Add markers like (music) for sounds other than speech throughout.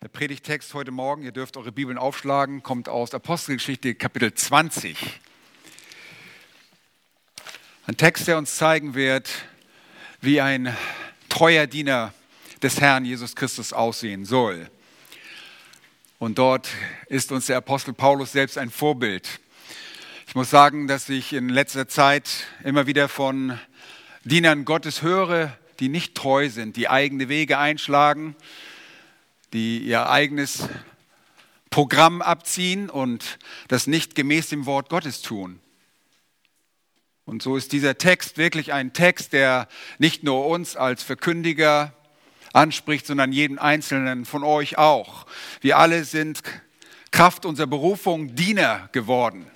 Der Predigtext heute Morgen, ihr dürft eure Bibeln aufschlagen, kommt aus Apostelgeschichte Kapitel 20. Ein Text, der uns zeigen wird, wie ein treuer Diener des Herrn Jesus Christus aussehen soll. Und dort ist uns der Apostel Paulus selbst ein Vorbild. Ich muss sagen, dass ich in letzter Zeit immer wieder von Dienern Gottes höre, die nicht treu sind, die eigene Wege einschlagen, die ihr eigenes Programm abziehen und das nicht gemäß dem Wort Gottes tun. Und so ist dieser Text wirklich ein Text, der nicht nur uns als Verkündiger anspricht, sondern jeden Einzelnen von euch auch. Wir alle sind Kraft unserer Berufung Diener geworden.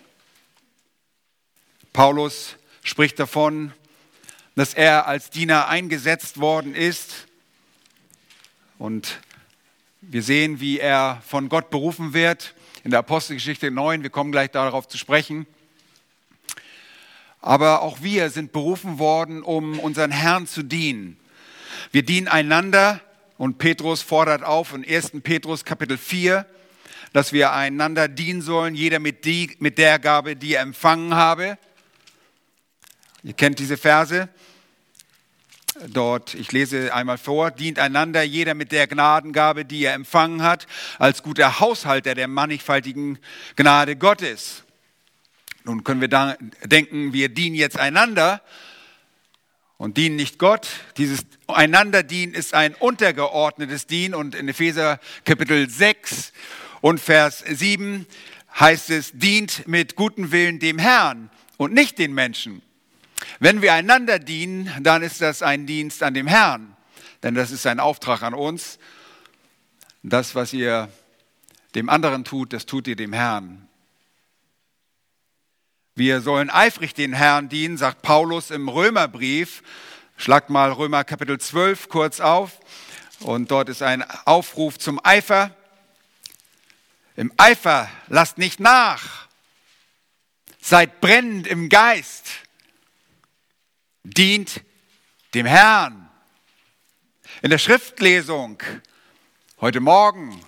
Paulus spricht davon, dass er als Diener eingesetzt worden ist und wir sehen, wie er von Gott berufen wird in der Apostelgeschichte 9. Wir kommen gleich darauf zu sprechen. Aber auch wir sind berufen worden, um unseren Herrn zu dienen. Wir dienen einander und Petrus fordert auf in 1. Petrus Kapitel 4, dass wir einander dienen sollen, jeder mit, die, mit der Gabe, die er empfangen habe. Ihr kennt diese Verse dort, ich lese einmal vor, dient einander jeder mit der Gnadengabe, die er empfangen hat, als guter Haushalter der mannigfaltigen Gnade Gottes. Nun können wir denken, wir dienen jetzt einander und dienen nicht Gott. Dieses einander dienen ist ein untergeordnetes Dienen und in Epheser Kapitel 6 und Vers 7 heißt es, dient mit gutem Willen dem Herrn und nicht den Menschen. Wenn wir einander dienen, dann ist das ein Dienst an dem Herrn, denn das ist ein Auftrag an uns. Das, was ihr dem anderen tut, das tut ihr dem Herrn. Wir sollen eifrig den Herrn dienen, sagt Paulus im Römerbrief. Schlagt mal Römer Kapitel 12 kurz auf. Und dort ist ein Aufruf zum Eifer. Im Eifer lasst nicht nach. Seid brennend im Geist dient dem Herrn. In der Schriftlesung heute Morgen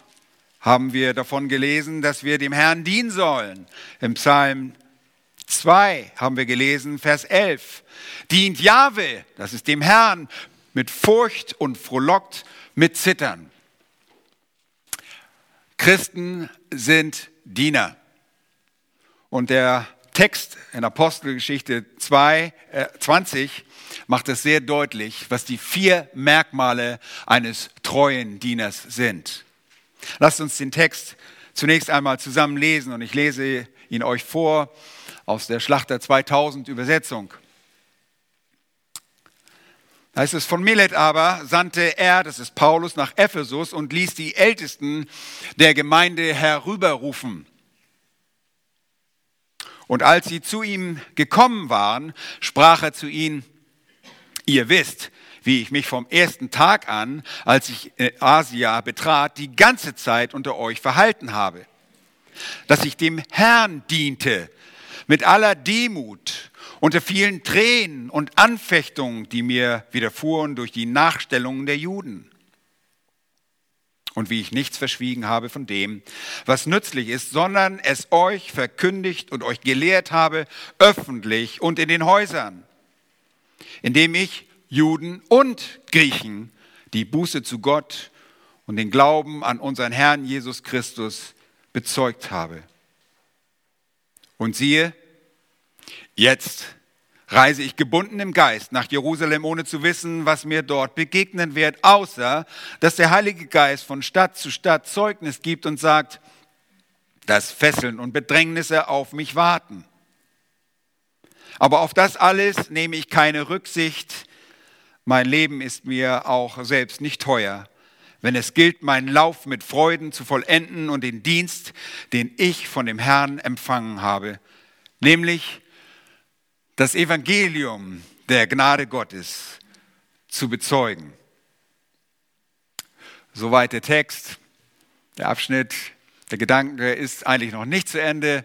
haben wir davon gelesen, dass wir dem Herrn dienen sollen. Im Psalm 2 haben wir gelesen, Vers 11. Dient Jahwe, das ist dem Herrn, mit Furcht und frohlockt mit Zittern. Christen sind Diener. Und der Text in Apostelgeschichte 2, äh, 20 macht es sehr deutlich, was die vier Merkmale eines treuen Dieners sind. Lasst uns den Text zunächst einmal zusammen lesen und ich lese ihn euch vor aus der Schlachter 2000 Übersetzung. Da heißt es, von Milet aber sandte er, das ist Paulus, nach Ephesus und ließ die Ältesten der Gemeinde herüberrufen und als sie zu ihm gekommen waren, sprach er zu ihnen, ihr wisst, wie ich mich vom ersten Tag an, als ich Asia betrat, die ganze Zeit unter euch verhalten habe. Dass ich dem Herrn diente, mit aller Demut, unter vielen Tränen und Anfechtungen, die mir widerfuhren durch die Nachstellungen der Juden und wie ich nichts verschwiegen habe von dem, was nützlich ist, sondern es euch verkündigt und euch gelehrt habe, öffentlich und in den Häusern, indem ich Juden und Griechen die Buße zu Gott und den Glauben an unseren Herrn Jesus Christus bezeugt habe. Und siehe, jetzt reise ich gebunden im Geist nach Jerusalem, ohne zu wissen, was mir dort begegnen wird, außer dass der Heilige Geist von Stadt zu Stadt Zeugnis gibt und sagt, dass Fesseln und Bedrängnisse auf mich warten. Aber auf das alles nehme ich keine Rücksicht. Mein Leben ist mir auch selbst nicht teuer, wenn es gilt, meinen Lauf mit Freuden zu vollenden und den Dienst, den ich von dem Herrn empfangen habe, nämlich das Evangelium der Gnade Gottes zu bezeugen. Soweit der Text, der Abschnitt, der Gedanke ist eigentlich noch nicht zu Ende.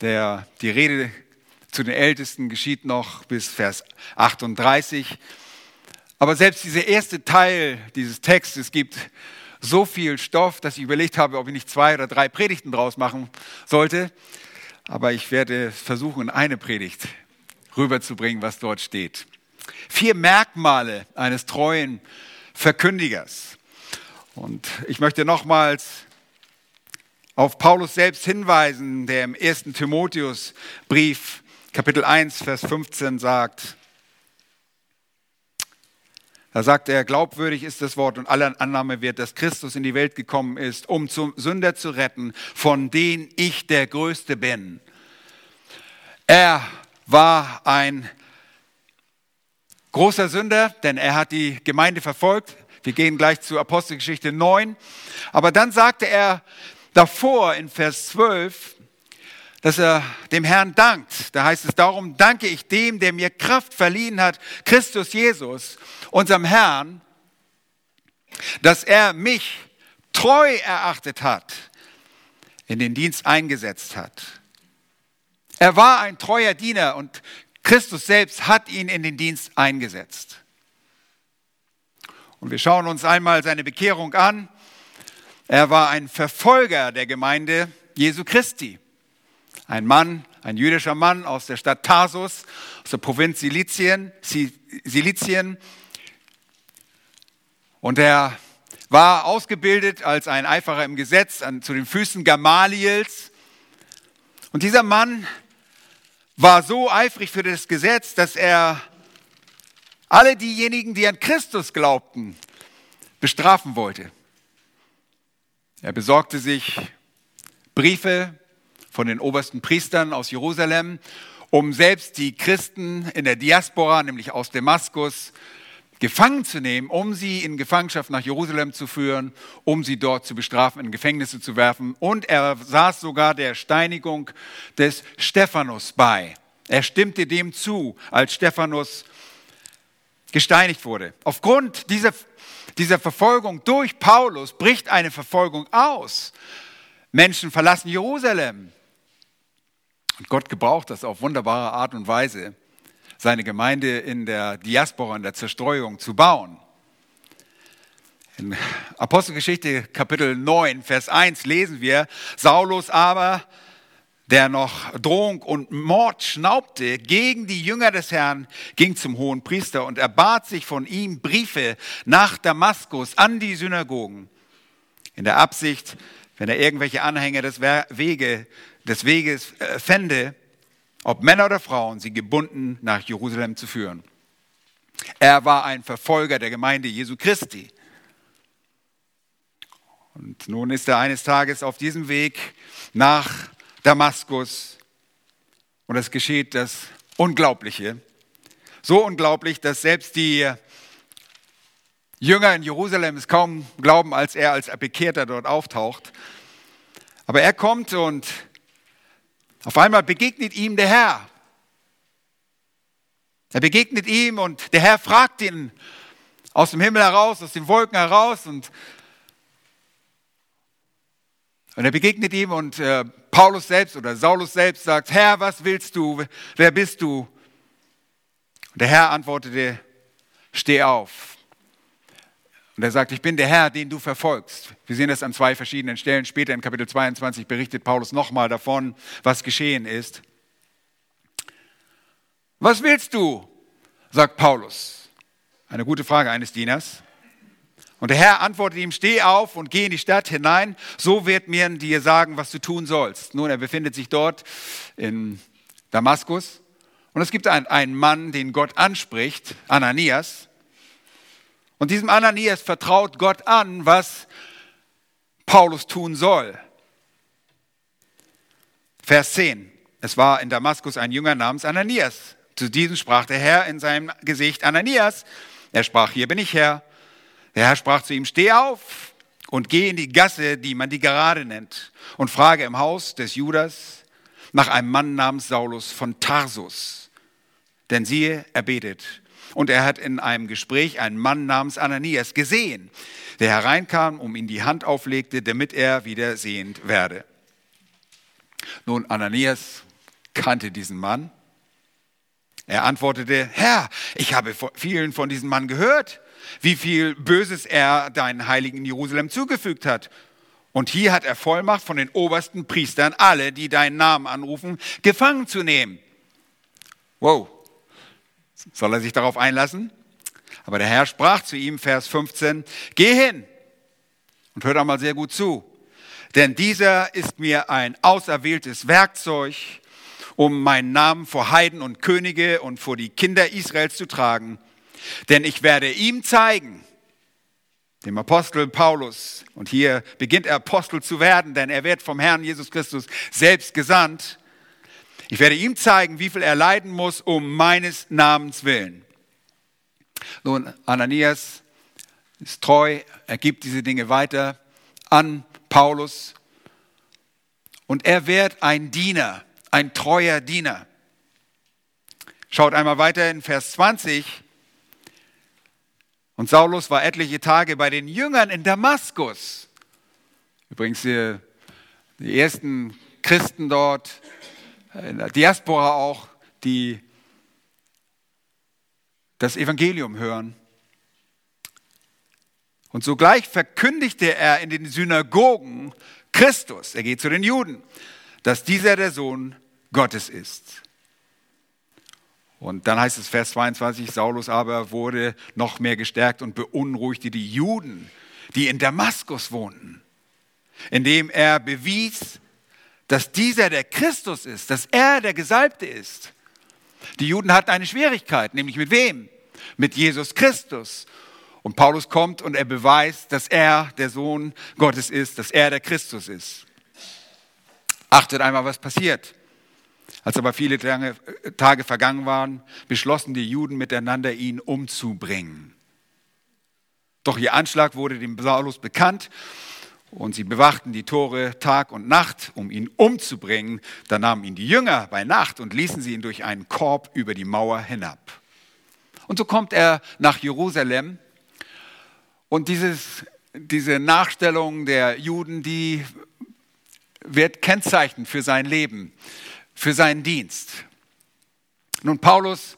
Der, die Rede zu den Ältesten geschieht noch bis Vers 38. Aber selbst dieser erste Teil dieses Textes gibt so viel Stoff, dass ich überlegt habe, ob ich nicht zwei oder drei Predigten draus machen sollte. Aber ich werde versuchen, eine Predigt rüberzubringen, was dort steht. Vier Merkmale eines treuen Verkündigers. Und ich möchte nochmals auf Paulus selbst hinweisen, der im ersten Timotheusbrief Kapitel 1, Vers 15 sagt, da sagt er, glaubwürdig ist das Wort und aller Annahme wird, dass Christus in die Welt gekommen ist, um zum Sünder zu retten, von denen ich der Größte bin. Er war ein großer Sünder, denn er hat die Gemeinde verfolgt. Wir gehen gleich zu Apostelgeschichte 9. Aber dann sagte er davor in Vers 12, dass er dem Herrn dankt. Da heißt es, darum danke ich dem, der mir Kraft verliehen hat, Christus Jesus, unserem Herrn, dass er mich treu erachtet hat, in den Dienst eingesetzt hat. Er war ein treuer Diener und Christus selbst hat ihn in den Dienst eingesetzt. Und wir schauen uns einmal seine Bekehrung an. Er war ein Verfolger der Gemeinde Jesu Christi. Ein Mann, ein jüdischer Mann aus der Stadt Tarsus, aus der Provinz Silizien, Silizien. Und er war ausgebildet als ein Eiferer im Gesetz an, zu den Füßen Gamaliels. Und dieser Mann war so eifrig für das Gesetz, dass er alle diejenigen, die an Christus glaubten, bestrafen wollte. Er besorgte sich Briefe von den obersten Priestern aus Jerusalem, um selbst die Christen in der Diaspora, nämlich aus Damaskus, gefangen zu nehmen, um sie in Gefangenschaft nach Jerusalem zu führen, um sie dort zu bestrafen, in Gefängnisse zu werfen. Und er saß sogar der Steinigung des Stephanus bei. Er stimmte dem zu, als Stephanus gesteinigt wurde. Aufgrund dieser, dieser Verfolgung durch Paulus bricht eine Verfolgung aus. Menschen verlassen Jerusalem. Und Gott gebraucht das auf wunderbare Art und Weise seine Gemeinde in der Diaspora, in der Zerstreuung zu bauen. In Apostelgeschichte Kapitel 9, Vers 1 lesen wir, Saulus aber, der noch Drohung und Mord schnaubte gegen die Jünger des Herrn, ging zum hohen Priester und erbat sich von ihm Briefe nach Damaskus an die Synagogen, in der Absicht, wenn er irgendwelche Anhänger des, Wege, des Weges äh, fände, ob Männer oder Frauen, sie gebunden nach Jerusalem zu führen. Er war ein Verfolger der Gemeinde Jesu Christi. Und nun ist er eines Tages auf diesem Weg nach Damaskus und es geschieht das Unglaubliche. So unglaublich, dass selbst die Jünger in Jerusalem es kaum glauben, als er als Bekehrter dort auftaucht. Aber er kommt und auf einmal begegnet ihm der Herr. Er begegnet ihm und der Herr fragt ihn aus dem Himmel heraus, aus den Wolken heraus und, und er begegnet ihm und äh, Paulus selbst oder Saulus selbst sagt, Herr, was willst du? Wer bist du? Und der Herr antwortete, steh auf und er sagt, ich bin der Herr, den du verfolgst. Wir sehen das an zwei verschiedenen Stellen. Später in Kapitel 22 berichtet Paulus nochmal davon, was geschehen ist. Was willst du? sagt Paulus. Eine gute Frage eines Dieners. Und der Herr antwortet ihm, steh auf und geh in die Stadt hinein, so wird mir dir sagen, was du tun sollst. Nun, er befindet sich dort in Damaskus und es gibt einen, einen Mann, den Gott anspricht, Ananias, und diesem Ananias vertraut Gott an, was Paulus tun soll. Vers 10. Es war in Damaskus ein Jünger namens Ananias. Zu diesem sprach der Herr in seinem Gesicht, Ananias. Er sprach, hier bin ich Herr. Der Herr sprach zu ihm, steh auf und geh in die Gasse, die man die Gerade nennt, und frage im Haus des Judas nach einem Mann namens Saulus von Tarsus. Denn siehe, er betet und er hat in einem Gespräch einen Mann namens Ananias gesehen, der hereinkam, um ihm die Hand auflegte, damit er wieder sehend werde. Nun, Ananias kannte diesen Mann. Er antwortete, Herr, ich habe vielen von diesem Mann gehört, wie viel Böses er deinen Heiligen Jerusalem zugefügt hat. Und hier hat er Vollmacht von den obersten Priestern, alle, die deinen Namen anrufen, gefangen zu nehmen. Wow. Soll er sich darauf einlassen? Aber der Herr sprach zu ihm, Vers 15, geh hin und hör da mal sehr gut zu. Denn dieser ist mir ein auserwähltes Werkzeug, um meinen Namen vor Heiden und Könige und vor die Kinder Israels zu tragen. Denn ich werde ihm zeigen, dem Apostel Paulus, und hier beginnt er Apostel zu werden, denn er wird vom Herrn Jesus Christus selbst gesandt. Ich werde ihm zeigen, wie viel er leiden muss um meines Namens willen. Nun, Ananias ist treu, er gibt diese Dinge weiter an Paulus und er wird ein Diener, ein treuer Diener. Schaut einmal weiter in Vers 20. Und Saulus war etliche Tage bei den Jüngern in Damaskus. Übrigens die, ersten Christen dort, in der Diaspora auch, die das Evangelium hören. Und sogleich verkündigte er in den Synagogen Christus, er geht zu den Juden, dass dieser der Sohn Gottes ist. Und dann heißt es Vers 22, Saulus aber wurde noch mehr gestärkt und beunruhigte die Juden, die in Damaskus wohnten, indem er bewies, dass dieser der Christus ist, dass er der Gesalbte ist. Die Juden hatten eine Schwierigkeit, nämlich mit wem? Mit Jesus Christus. Und Paulus kommt und er beweist, dass er der Sohn Gottes ist, dass er der Christus ist. Achtet einmal, was passiert. Als aber viele Tage vergangen waren, beschlossen die Juden miteinander, ihn umzubringen. Doch ihr Anschlag wurde dem Saulus bekannt und sie bewachten die Tore Tag und Nacht, um ihn umzubringen. Da nahmen ihn die Jünger bei Nacht und ließen sie ihn durch einen Korb über die Mauer hinab. Und so kommt er nach Jerusalem und dieses, diese Nachstellung der Juden, die wird kennzeichnend für sein Leben, für seinen Dienst. Nun, Paulus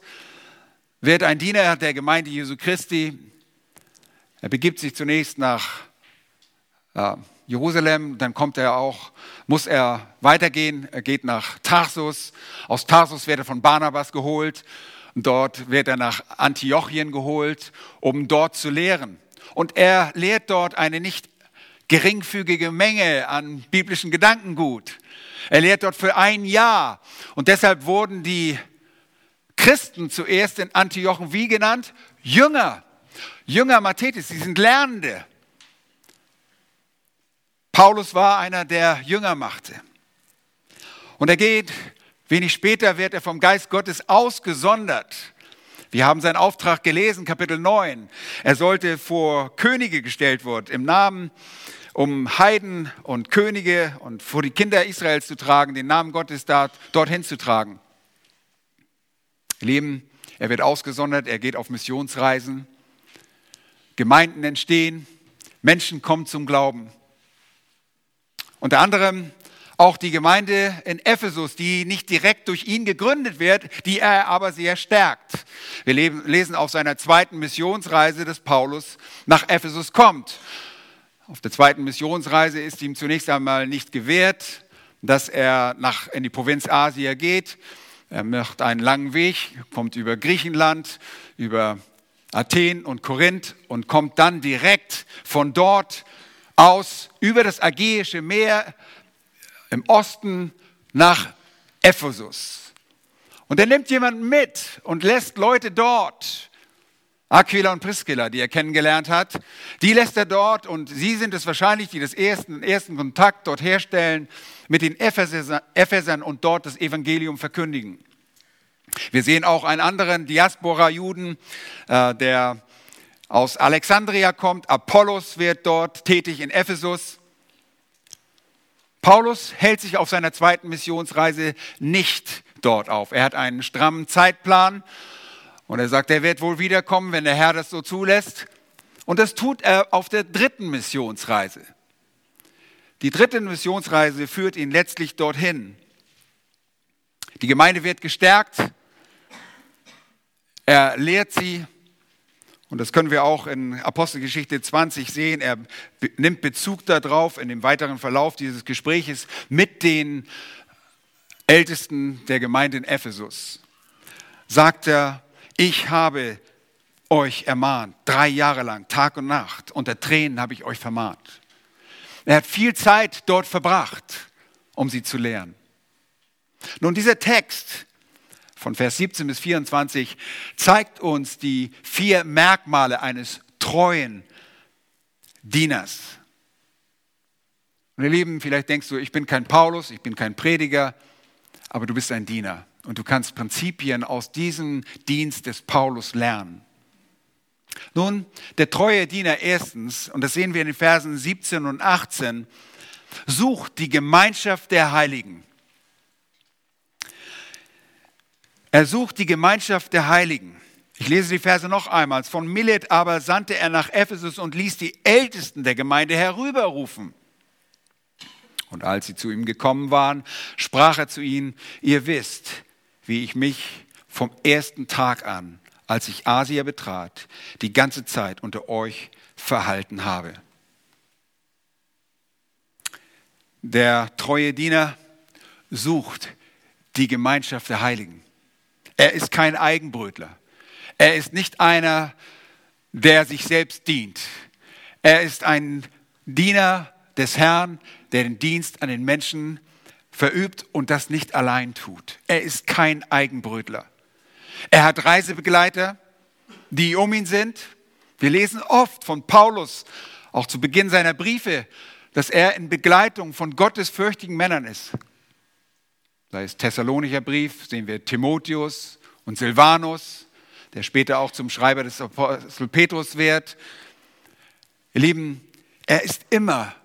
wird ein Diener der Gemeinde Jesu Christi. Er begibt sich zunächst nach äh, Jerusalem, dann kommt er auch, muss er weitergehen, er geht nach Tarsus. Aus Tarsus wird er von Barnabas geholt dort wird er nach Antiochien geholt, um dort zu lehren. Und er lehrt dort eine nicht geringfügige Menge an biblischen Gedankengut. Er lehrt dort für ein Jahr. Und deshalb wurden die Christen zuerst in Antiochen wie genannt? Jünger. Jünger Mathetes, sie sind Lernende. Paulus war einer, der Jünger machte. Und er geht, wenig später wird er vom Geist Gottes ausgesondert wir haben seinen Auftrag gelesen, Kapitel 9. Er sollte vor Könige gestellt werden, im Namen, um Heiden und Könige und vor die Kinder Israels zu tragen, den Namen Gottes dort, dorthin zu tragen. Leben, er wird ausgesondert, er geht auf Missionsreisen. Gemeinden entstehen, Menschen kommen zum Glauben. Unter anderem auch die Gemeinde in Ephesus, die nicht direkt durch ihn gegründet wird, die er aber sehr stärkt. Wir lesen auf seiner zweiten Missionsreise, dass Paulus nach Ephesus kommt. Auf der zweiten Missionsreise ist ihm zunächst einmal nicht gewährt, dass er nach, in die Provinz Asia geht. Er macht einen langen Weg, kommt über Griechenland, über Athen und Korinth und kommt dann direkt von dort aus über das Ägäische Meer im Osten nach Ephesus. Und er nimmt jemanden mit und lässt Leute dort, Aquila und Priscilla, die er kennengelernt hat, die lässt er dort und sie sind es wahrscheinlich, die das ersten, ersten Kontakt dort herstellen mit den Ephesern und dort das Evangelium verkündigen. Wir sehen auch einen anderen Diaspora-Juden, äh, der aus Alexandria kommt. Apollos wird dort tätig in Ephesus. Paulus hält sich auf seiner zweiten Missionsreise nicht dort auf. Er hat einen strammen Zeitplan und er sagt, er wird wohl wiederkommen, wenn der Herr das so zulässt. Und das tut er auf der dritten Missionsreise. Die dritte Missionsreise führt ihn letztlich dorthin. Die Gemeinde wird gestärkt. Er lehrt sie Und das können wir auch in Apostelgeschichte 20 sehen. Er nimmt Bezug darauf in dem weiteren Verlauf dieses Gespräches mit den Ältesten der Gemeinde in Ephesus. Sagt er, ich habe euch ermahnt, drei Jahre lang, Tag und Nacht, unter Tränen habe ich euch vermahnt. Er hat viel Zeit dort verbracht, um sie zu lehren. Nun, dieser Text von Vers 17 bis 24 zeigt uns die vier Merkmale eines treuen Dieners. Und ihr Lieben, vielleicht denkst du, ich bin kein Paulus, ich bin kein Prediger, aber du bist ein Diener. Und du kannst Prinzipien aus diesem Dienst des Paulus lernen. Nun, der treue Diener erstens, und das sehen wir in den Versen 17 und 18, sucht die Gemeinschaft der Heiligen. Er sucht die Gemeinschaft der Heiligen. Ich lese die Verse noch einmal. Von Milet aber sandte er nach Ephesus und ließ die Ältesten der Gemeinde herüberrufen. Und als sie zu ihm gekommen waren, sprach er zu ihnen, ihr wisst, wie ich mich vom ersten Tag an, als ich Asia betrat, die ganze Zeit unter euch verhalten habe. Der treue Diener sucht die Gemeinschaft der Heiligen. Er ist kein Eigenbrötler. Er ist nicht einer, der sich selbst dient. Er ist ein Diener des Herrn, der den Dienst an den Menschen verübt und das nicht allein tut. Er ist kein Eigenbrötler. Er hat Reisebegleiter, die um ihn sind. Wir lesen oft von Paulus, auch zu Beginn seiner Briefe, dass er in Begleitung von gottesfürchtigen Männern ist sei es Thessalonicher Brief, sehen wir Timotheus und Silvanus, der später auch zum Schreiber des Apostel Petrus wird. Ihr Lieben, er ist immer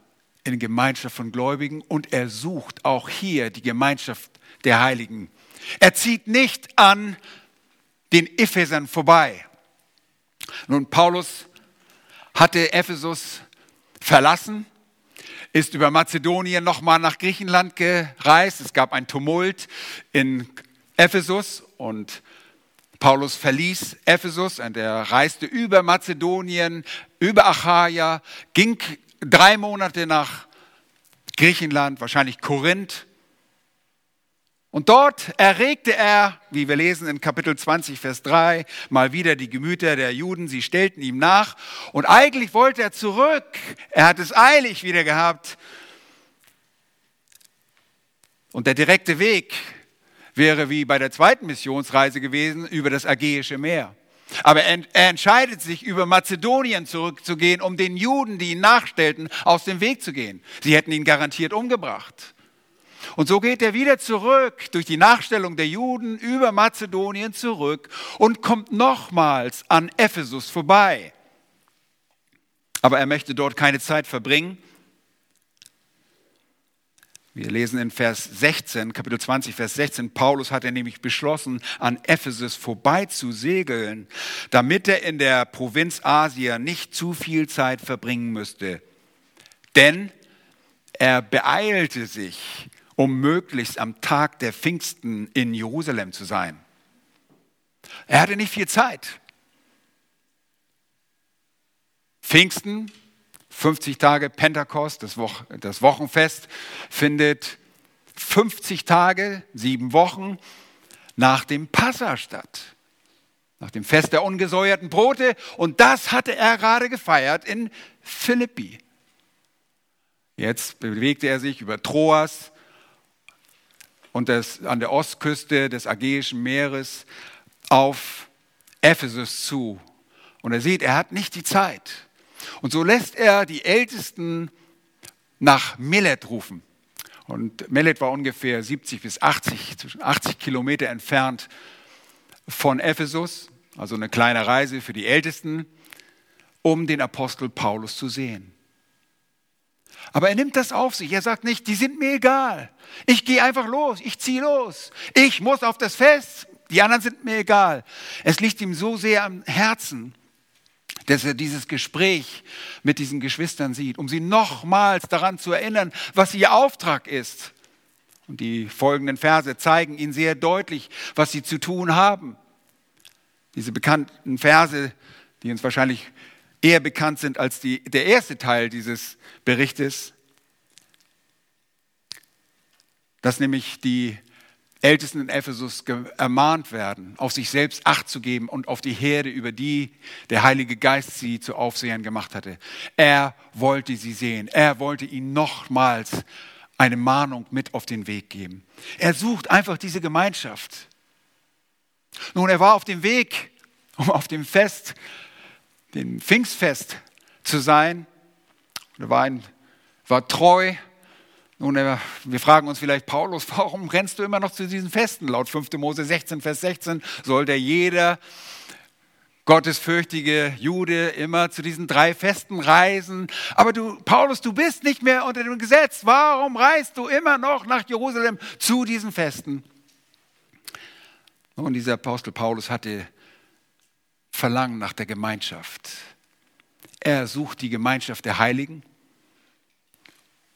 in Gemeinschaft von Gläubigen und er sucht auch hier die Gemeinschaft der Heiligen. Er zieht nicht an den Ephesern vorbei. Nun, Paulus hatte Ephesus verlassen ist über Mazedonien nochmal nach Griechenland gereist. Es gab ein Tumult in Ephesus und Paulus verließ Ephesus und er reiste über Mazedonien, über Achaia, ging drei Monate nach Griechenland, wahrscheinlich Korinth und dort erregte er, wie wir lesen in Kapitel 20, Vers 3, mal wieder die Gemüter der Juden. Sie stellten ihm nach. Und eigentlich wollte er zurück. Er hat es eilig wieder gehabt. Und der direkte Weg wäre wie bei der zweiten Missionsreise gewesen über das Ägäische Meer. Aber er, er entscheidet sich, über Mazedonien zurückzugehen, um den Juden, die ihn nachstellten, aus dem Weg zu gehen. Sie hätten ihn garantiert umgebracht. Und so geht er wieder zurück durch die Nachstellung der Juden über Mazedonien zurück und kommt nochmals an Ephesus vorbei. Aber er möchte dort keine Zeit verbringen. Wir lesen in Vers 16, Kapitel 20, Vers 16, Paulus hat nämlich beschlossen, an Ephesus vorbei zu segeln, damit er in der Provinz Asia nicht zu viel Zeit verbringen müsste. Denn er beeilte sich, um möglichst am Tag der Pfingsten in Jerusalem zu sein. Er hatte nicht viel Zeit. Pfingsten, 50 Tage Pentekost, das, Wo das Wochenfest, findet 50 Tage, sieben Wochen nach dem Passa statt. Nach dem Fest der ungesäuerten Brote. Und das hatte er gerade gefeiert in Philippi. Jetzt bewegte er sich über Troas und das, an der Ostküste des Ägäischen Meeres auf Ephesus zu. Und er sieht, er hat nicht die Zeit. Und so lässt er die Ältesten nach Milet rufen. Und Milet war ungefähr 70 bis 80, zwischen 80 Kilometer entfernt von Ephesus, also eine kleine Reise für die Ältesten, um den Apostel Paulus zu sehen. Aber er nimmt das auf sich. Er sagt nicht, die sind mir egal. Ich gehe einfach los. Ich ziehe los. Ich muss auf das Fest. Die anderen sind mir egal. Es liegt ihm so sehr am Herzen, dass er dieses Gespräch mit diesen Geschwistern sieht, um sie nochmals daran zu erinnern, was ihr Auftrag ist. Und die folgenden Verse zeigen ihnen sehr deutlich, was sie zu tun haben. Diese bekannten Verse die uns wahrscheinlich eher bekannt sind als die, der erste Teil dieses Berichtes, dass nämlich die Ältesten in Ephesus ermahnt werden, auf sich selbst Acht zu geben und auf die Herde, über die der Heilige Geist sie zu Aufsehern gemacht hatte. Er wollte sie sehen. Er wollte ihnen nochmals eine Mahnung mit auf den Weg geben. Er sucht einfach diese Gemeinschaft. Nun, er war auf dem Weg, um auf dem Fest, dem Pfingstfest zu sein. Er war, ein, war treu nun, äh, wir fragen uns vielleicht, Paulus, (laughs) warum rennst du immer noch zu diesen Festen? Laut 5. Mose 16, Vers 16 sollte jeder gottesfürchtige Jude immer zu diesen drei Festen reisen. Aber du, Paulus, du bist nicht mehr unter dem Gesetz. Warum reist du immer noch nach Jerusalem zu diesen Festen? Und dieser Apostel Paulus hatte Verlangen nach der Gemeinschaft. Er sucht die Gemeinschaft der Heiligen.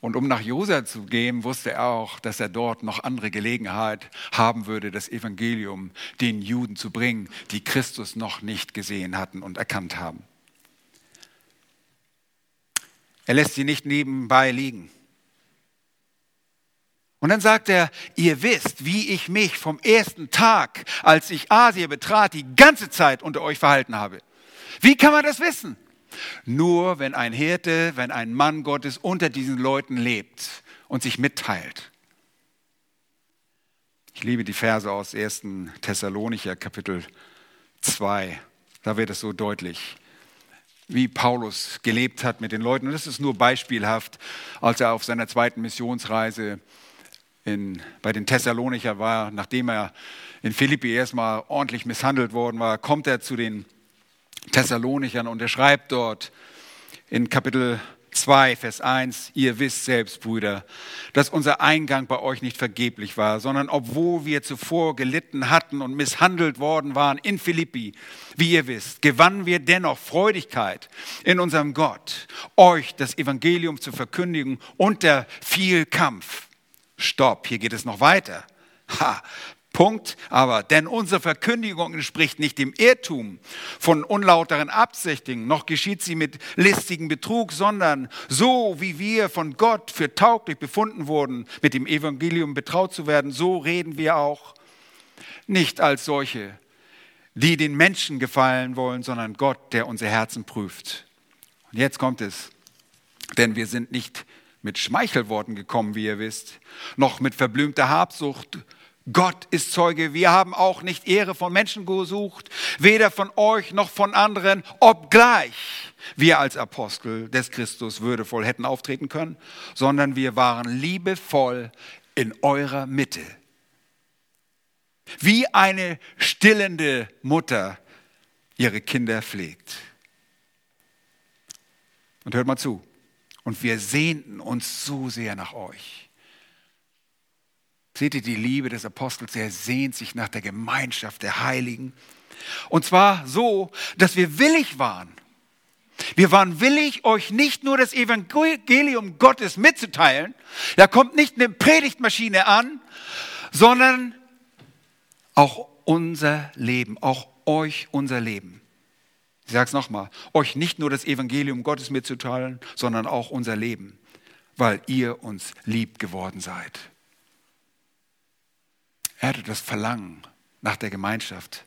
Und um nach Josa zu gehen, wusste er auch, dass er dort noch andere Gelegenheit haben würde, das Evangelium den Juden zu bringen, die Christus noch nicht gesehen hatten und erkannt haben. Er lässt sie nicht nebenbei liegen. Und dann sagt er, ihr wisst, wie ich mich vom ersten Tag, als ich Asien betrat, die ganze Zeit unter euch verhalten habe. Wie kann man das wissen? Nur wenn ein Hirte, wenn ein Mann Gottes unter diesen Leuten lebt und sich mitteilt. Ich liebe die Verse aus 1. Thessalonicher Kapitel 2. Da wird es so deutlich, wie Paulus gelebt hat mit den Leuten. Und das ist nur beispielhaft, als er auf seiner zweiten Missionsreise in, bei den Thessalonicher war, nachdem er in Philippi erstmal ordentlich misshandelt worden war, kommt er zu den Thessalonichern und er schreibt dort in Kapitel 2, Vers 1, ihr wisst selbst, Brüder, dass unser Eingang bei euch nicht vergeblich war, sondern obwohl wir zuvor gelitten hatten und misshandelt worden waren in Philippi, wie ihr wisst, gewannen wir dennoch Freudigkeit in unserem Gott, euch das Evangelium zu verkündigen unter viel Kampf. Stopp, hier geht es noch weiter. Ha, Punkt. Aber, denn unsere Verkündigung entspricht nicht dem Irrtum von unlauteren Absichten, noch geschieht sie mit listigem Betrug, sondern so wie wir von Gott für tauglich befunden wurden, mit dem Evangelium betraut zu werden, so reden wir auch. Nicht als solche, die den Menschen gefallen wollen, sondern Gott, der unsere Herzen prüft. Und jetzt kommt es, denn wir sind nicht mit Schmeichelworten gekommen, wie ihr wisst, noch mit verblümter Habsucht Gott ist Zeuge, wir haben auch nicht Ehre von Menschen gesucht, weder von euch noch von anderen, obgleich wir als Apostel des Christus würdevoll hätten auftreten können, sondern wir waren liebevoll in eurer Mitte. Wie eine stillende Mutter ihre Kinder pflegt. Und hört mal zu. Und wir sehnten uns so sehr nach euch Seht ihr die Liebe des Apostels? Er sehnt sich nach der Gemeinschaft der Heiligen. Und zwar so, dass wir willig waren. Wir waren willig, euch nicht nur das Evangelium Gottes mitzuteilen. Da kommt nicht eine Predigtmaschine an, sondern auch unser Leben, auch euch unser Leben. Ich sage es nochmal, euch nicht nur das Evangelium Gottes mitzuteilen, sondern auch unser Leben, weil ihr uns lieb geworden seid. Er hatte das Verlangen nach der Gemeinschaft.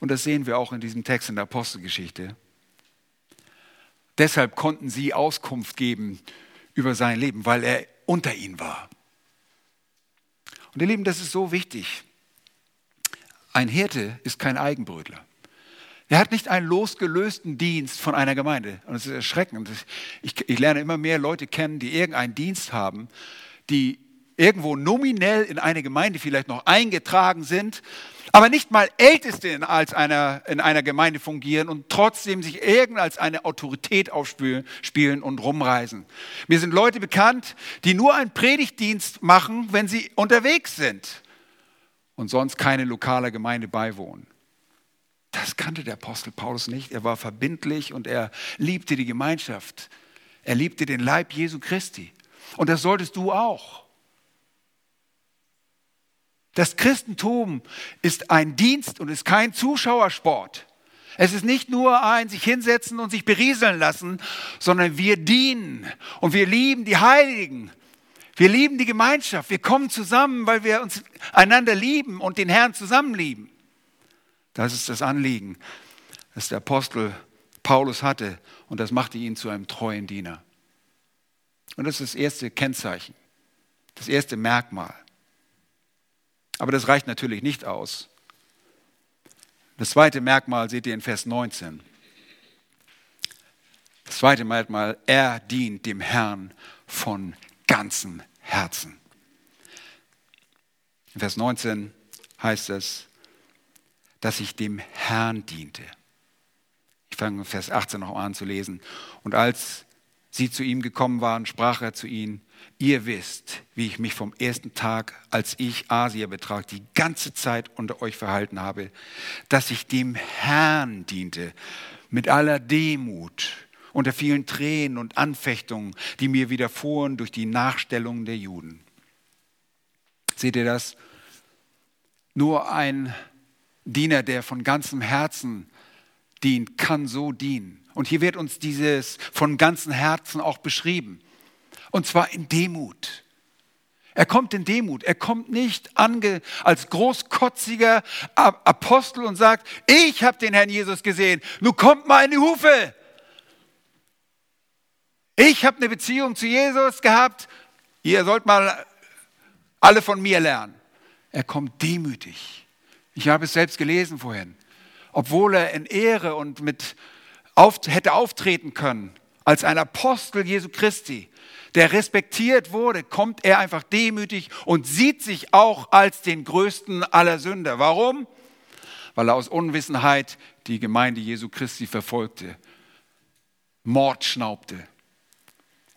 Und das sehen wir auch in diesem Text in der Apostelgeschichte. Deshalb konnten sie Auskunft geben über sein Leben, weil er unter ihnen war. Und ihr Lieben, das ist so wichtig. Ein Hirte ist kein Eigenbrötler. Er hat nicht einen losgelösten Dienst von einer Gemeinde. Und es ist erschreckend. Ich, ich lerne immer mehr Leute kennen, die irgendeinen Dienst haben, die irgendwo nominell in eine Gemeinde vielleicht noch eingetragen sind, aber nicht mal Älteste in, als einer, in einer Gemeinde fungieren und trotzdem sich irgend als eine Autorität aufspielen und rumreisen. Mir sind Leute bekannt, die nur einen Predigtdienst machen, wenn sie unterwegs sind und sonst keine lokale Gemeinde beiwohnen. Das kannte der Apostel Paulus nicht. Er war verbindlich und er liebte die Gemeinschaft. Er liebte den Leib Jesu Christi. Und das solltest du auch. Das Christentum ist ein Dienst und ist kein Zuschauersport. Es ist nicht nur ein sich hinsetzen und sich berieseln lassen, sondern wir dienen und wir lieben die Heiligen. Wir lieben die Gemeinschaft. Wir kommen zusammen, weil wir uns einander lieben und den Herrn zusammen lieben. Das ist das Anliegen, das der Apostel Paulus hatte und das machte ihn zu einem treuen Diener. Und das ist das erste Kennzeichen, das erste Merkmal. Aber das reicht natürlich nicht aus. Das zweite Merkmal seht ihr in Vers 19. Das zweite Merkmal, er dient dem Herrn von ganzem Herzen. In Vers 19 heißt es, dass ich dem Herrn diente. Ich fange Vers 18 noch an zu lesen. Und als sie zu ihm gekommen waren, sprach er zu ihnen, ihr wisst, wie ich mich vom ersten Tag, als ich Asia betrag, die ganze Zeit unter euch verhalten habe, dass ich dem Herrn diente, mit aller Demut, unter vielen Tränen und Anfechtungen, die mir widerfuhren durch die Nachstellung der Juden. Seht ihr das? Nur ein Diener, der von ganzem Herzen dient, kann so dienen. Und hier wird uns dieses von ganzem Herzen auch beschrieben. Und zwar in Demut. Er kommt in Demut. Er kommt nicht als großkotziger Apostel und sagt, ich habe den Herrn Jesus gesehen, nun kommt mal in die Hufe. Ich habe eine Beziehung zu Jesus gehabt, ihr sollt mal alle von mir lernen. Er kommt demütig. Ich habe es selbst gelesen vorhin obwohl er in Ehre und mit auf, hätte auftreten können als ein Apostel Jesu Christi, der respektiert wurde, kommt er einfach demütig und sieht sich auch als den größten aller Sünder. Warum? Weil er aus Unwissenheit die Gemeinde Jesu Christi verfolgte, Mord schnaubte.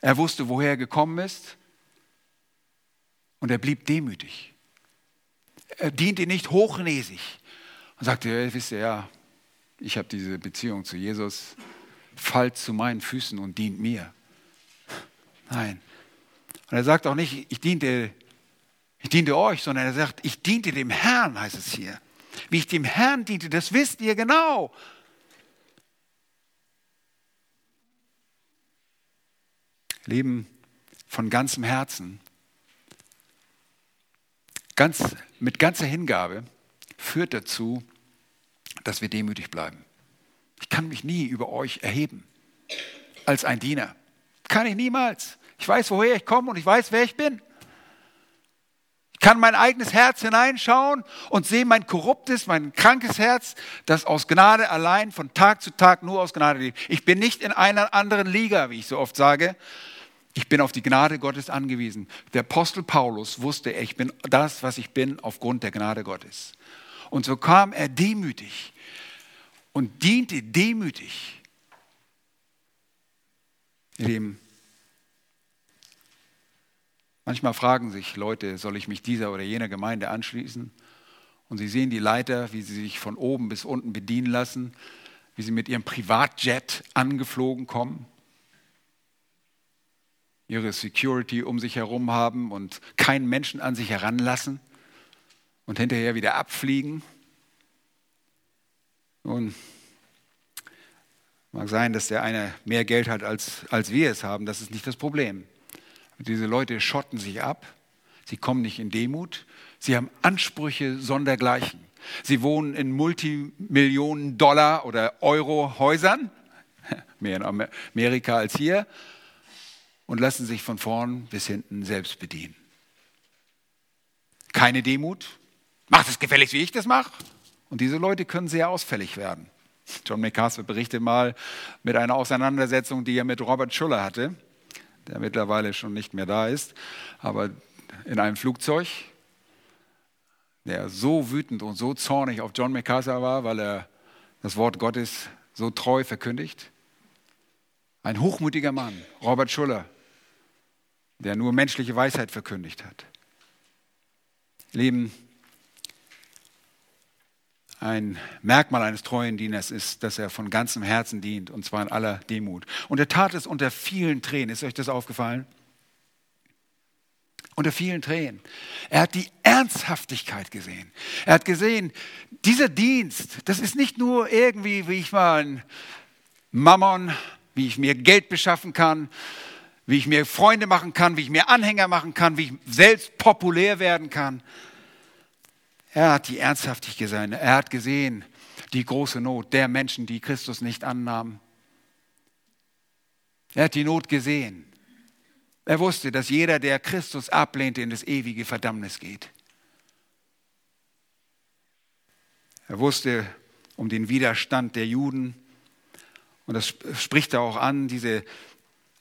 Er wusste, woher er gekommen ist und er blieb demütig. Er diente nicht hochnäsig, und sagte, ja, wisst ihr ja, ich habe diese Beziehung zu Jesus, fallt zu meinen Füßen und dient mir. Nein. Und er sagt auch nicht, ich diente, ich diente euch, sondern er sagt, ich diente dem Herrn, heißt es hier. Wie ich dem Herrn diente, das wisst ihr genau. Leben von ganzem Herzen, ganz, mit ganzer Hingabe führt dazu, dass wir demütig bleiben. Ich kann mich nie über euch erheben als ein Diener. Kann ich niemals. Ich weiß, woher ich komme und ich weiß, wer ich bin. Ich kann mein eigenes Herz hineinschauen und sehe mein korruptes, mein krankes Herz, das aus Gnade allein von Tag zu Tag nur aus Gnade lebt. Ich bin nicht in einer anderen Liga, wie ich so oft sage. Ich bin auf die Gnade Gottes angewiesen. Der Apostel Paulus wusste, ich bin das, was ich bin, aufgrund der Gnade Gottes. Und so kam er demütig und diente demütig. Lieben, manchmal fragen sich Leute, soll ich mich dieser oder jener Gemeinde anschließen? Und sie sehen die Leiter, wie sie sich von oben bis unten bedienen lassen, wie sie mit ihrem Privatjet angeflogen kommen, ihre Security um sich herum haben und keinen Menschen an sich heranlassen und hinterher wieder abfliegen. Nun, mag sein, dass der eine mehr Geld hat, als, als wir es haben. Das ist nicht das Problem. Diese Leute schotten sich ab. Sie kommen nicht in Demut. Sie haben Ansprüche sondergleichen. Sie wohnen in Multimillionen Dollar oder Euro Häusern, (laughs) mehr in Amerika als hier, und lassen sich von vorn bis hinten selbst bedienen. Keine Demut, Macht es gefälligst, wie ich das mache. Und diese Leute können sehr ausfällig werden. John MacArthur berichtet mal mit einer Auseinandersetzung, die er mit Robert Schuller hatte, der mittlerweile schon nicht mehr da ist, aber in einem Flugzeug, der so wütend und so zornig auf John MacArthur war, weil er das Wort Gottes so treu verkündigt. Ein hochmütiger Mann, Robert Schuller, der nur menschliche Weisheit verkündigt hat. Leben ein Merkmal eines treuen Dieners ist, dass er von ganzem Herzen dient, und zwar in aller Demut. Und er tat es unter vielen Tränen. Ist euch das aufgefallen? Unter vielen Tränen. Er hat die Ernsthaftigkeit gesehen. Er hat gesehen, dieser Dienst, das ist nicht nur irgendwie, wie ich mal ein Mammon, wie ich mir Geld beschaffen kann, wie ich mir Freunde machen kann, wie ich mir Anhänger machen kann, wie ich selbst populär werden kann. Er hat die Ernsthaftigkeit gesehen. Er hat gesehen die große Not der Menschen, die Christus nicht annahmen. Er hat die Not gesehen. Er wusste, dass jeder, der Christus ablehnt, in das ewige Verdammnis geht. Er wusste um den Widerstand der Juden. Und das spricht er auch an, diese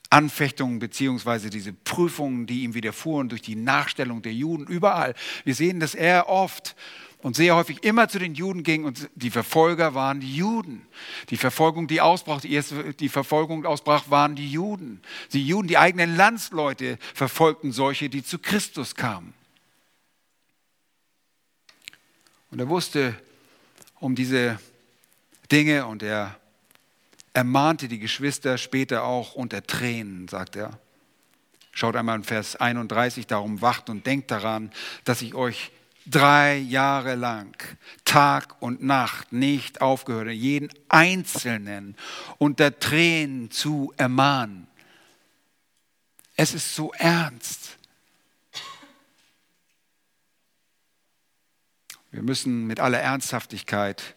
Anfechtungen beziehungsweise diese Prüfungen, die ihm widerfuhren durch die Nachstellung der Juden überall. Wir sehen, dass er oft und sehr häufig immer zu den Juden ging und die Verfolger waren die Juden. Die Verfolgung, die ausbrach, die erste, die Verfolgung ausbrach, waren die Juden. Die Juden, die eigenen Landsleute verfolgten solche, die zu Christus kamen. Und er wusste um diese Dinge und er ermahnte die Geschwister später auch unter Tränen, sagt er. Schaut einmal in Vers 31, darum wacht und denkt daran, dass ich euch drei Jahre lang Tag und Nacht nicht aufgehört jeden Einzelnen unter Tränen zu ermahnen. Es ist so ernst. Wir müssen mit aller Ernsthaftigkeit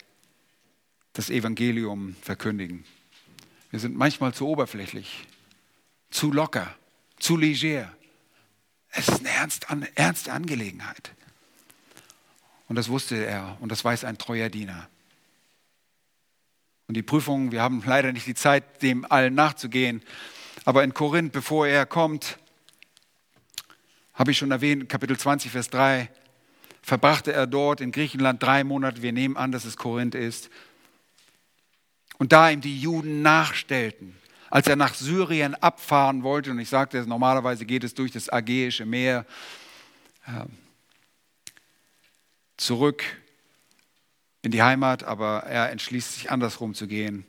das Evangelium verkündigen. Wir sind manchmal zu oberflächlich, zu locker, zu leger. Es ist eine ernste Angelegenheit. Und das wusste er und das weiß ein treuer Diener. Und die Prüfungen, wir haben leider nicht die Zeit, dem allen nachzugehen. Aber in Korinth, bevor er kommt, habe ich schon erwähnt, Kapitel 20, Vers 3, verbrachte er dort in Griechenland drei Monate. Wir nehmen an, dass es Korinth ist. Und da ihm die Juden nachstellten, als er nach Syrien abfahren wollte, und ich sagte, normalerweise geht es durch das Ägäische Meer ähm, zurück in die Heimat, aber er entschließt sich andersrum zu gehen.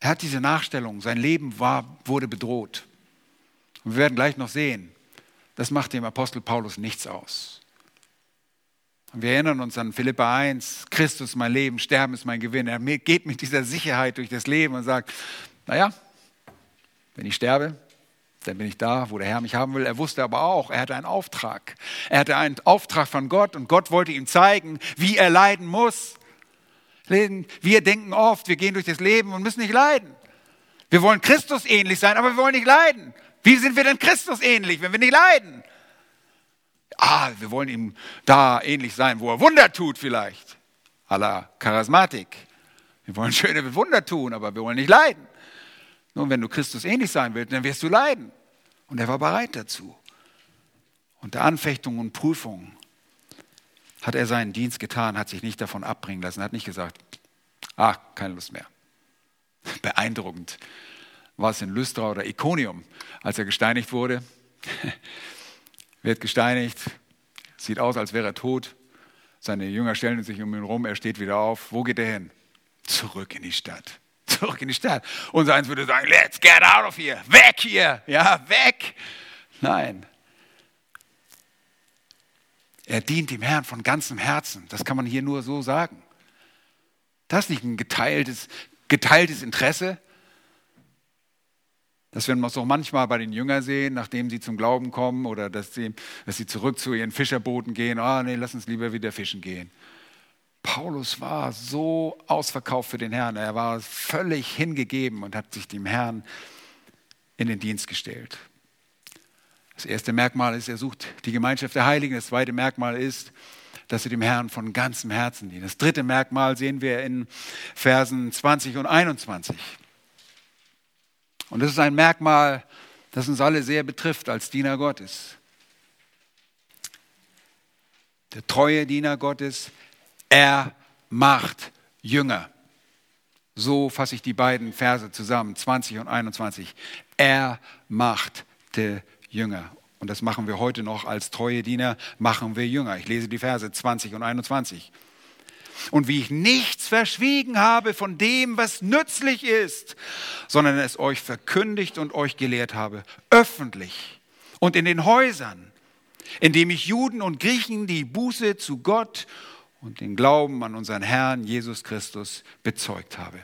Er hat diese Nachstellung, sein Leben war, wurde bedroht. Und wir werden gleich noch sehen, das macht dem Apostel Paulus nichts aus. Wir erinnern uns an Philippa 1, Christus mein Leben, Sterben ist mein Gewinn. Er geht mit dieser Sicherheit durch das Leben und sagt, naja, wenn ich sterbe, dann bin ich da, wo der Herr mich haben will. Er wusste aber auch, er hatte einen Auftrag. Er hatte einen Auftrag von Gott und Gott wollte ihm zeigen, wie er leiden muss. Wir denken oft, wir gehen durch das Leben und müssen nicht leiden. Wir wollen Christus ähnlich sein, aber wir wollen nicht leiden. Wie sind wir denn Christus ähnlich, wenn wir nicht leiden? Ah, wir wollen ihm da ähnlich sein, wo er Wunder tut vielleicht. A la Charismatik. Wir wollen schöne Wunder tun, aber wir wollen nicht leiden. Nun, wenn du Christus ähnlich sein willst, dann wirst du leiden. Und er war bereit dazu. Unter Anfechtungen und Prüfungen hat er seinen Dienst getan, hat sich nicht davon abbringen lassen, hat nicht gesagt, ah, keine Lust mehr. (laughs) Beeindruckend war es in Lystra oder Iconium, als er gesteinigt wurde (laughs) wird gesteinigt, sieht aus, als wäre er tot. Seine Jünger stellen sich um ihn rum, er steht wieder auf. Wo geht er hin? Zurück in die Stadt. Zurück in die Stadt. Unser eins würde sagen, let's get out of here. Weg hier. Ja, weg. Nein. Er dient dem Herrn von ganzem Herzen. Das kann man hier nur so sagen. Das ist nicht ein geteiltes, geteiltes Interesse, dass wir es auch manchmal bei den Jüngern sehen, nachdem sie zum Glauben kommen oder dass sie, dass sie zurück zu ihren Fischerbooten gehen. Ah, nee, lass uns lieber wieder fischen gehen. Paulus war so ausverkauft für den Herrn. Er war völlig hingegeben und hat sich dem Herrn in den Dienst gestellt. Das erste Merkmal ist, er sucht die Gemeinschaft der Heiligen. Das zweite Merkmal ist, dass er dem Herrn von ganzem Herzen dient. Das dritte Merkmal sehen wir in Versen 20 und 21. Und das ist ein Merkmal, das uns alle sehr betrifft als Diener Gottes. Der treue Diener Gottes, er macht Jünger. So fasse ich die beiden Verse zusammen, 20 und 21. Er machte Jünger. Und das machen wir heute noch als treue Diener, machen wir Jünger. Ich lese die Verse 20 und 21 und wie ich nichts verschwiegen habe von dem, was nützlich ist, sondern es euch verkündigt und euch gelehrt habe, öffentlich und in den Häusern, indem ich Juden und Griechen die Buße zu Gott und den Glauben an unseren Herrn Jesus Christus bezeugt habe.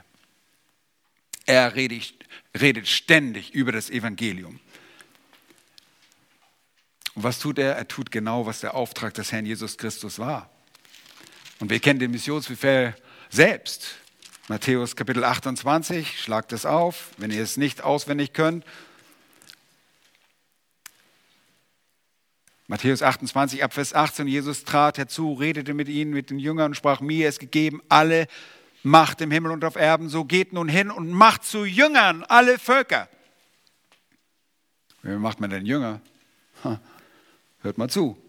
Er redet, redet ständig über das Evangelium. Und was tut er? Er tut genau, was der Auftrag des Herrn Jesus Christus war. Und wir kennen den Missionsbefehl selbst. Matthäus Kapitel 28, schlagt es auf, wenn ihr es nicht auswendig könnt. Matthäus 28, ab Vers 18, Jesus trat herzu, redete mit ihnen, mit den Jüngern und sprach, mir ist gegeben alle Macht im Himmel und auf Erden, so geht nun hin und macht zu Jüngern alle Völker. Wie macht man denn Jünger? Hört mal zu.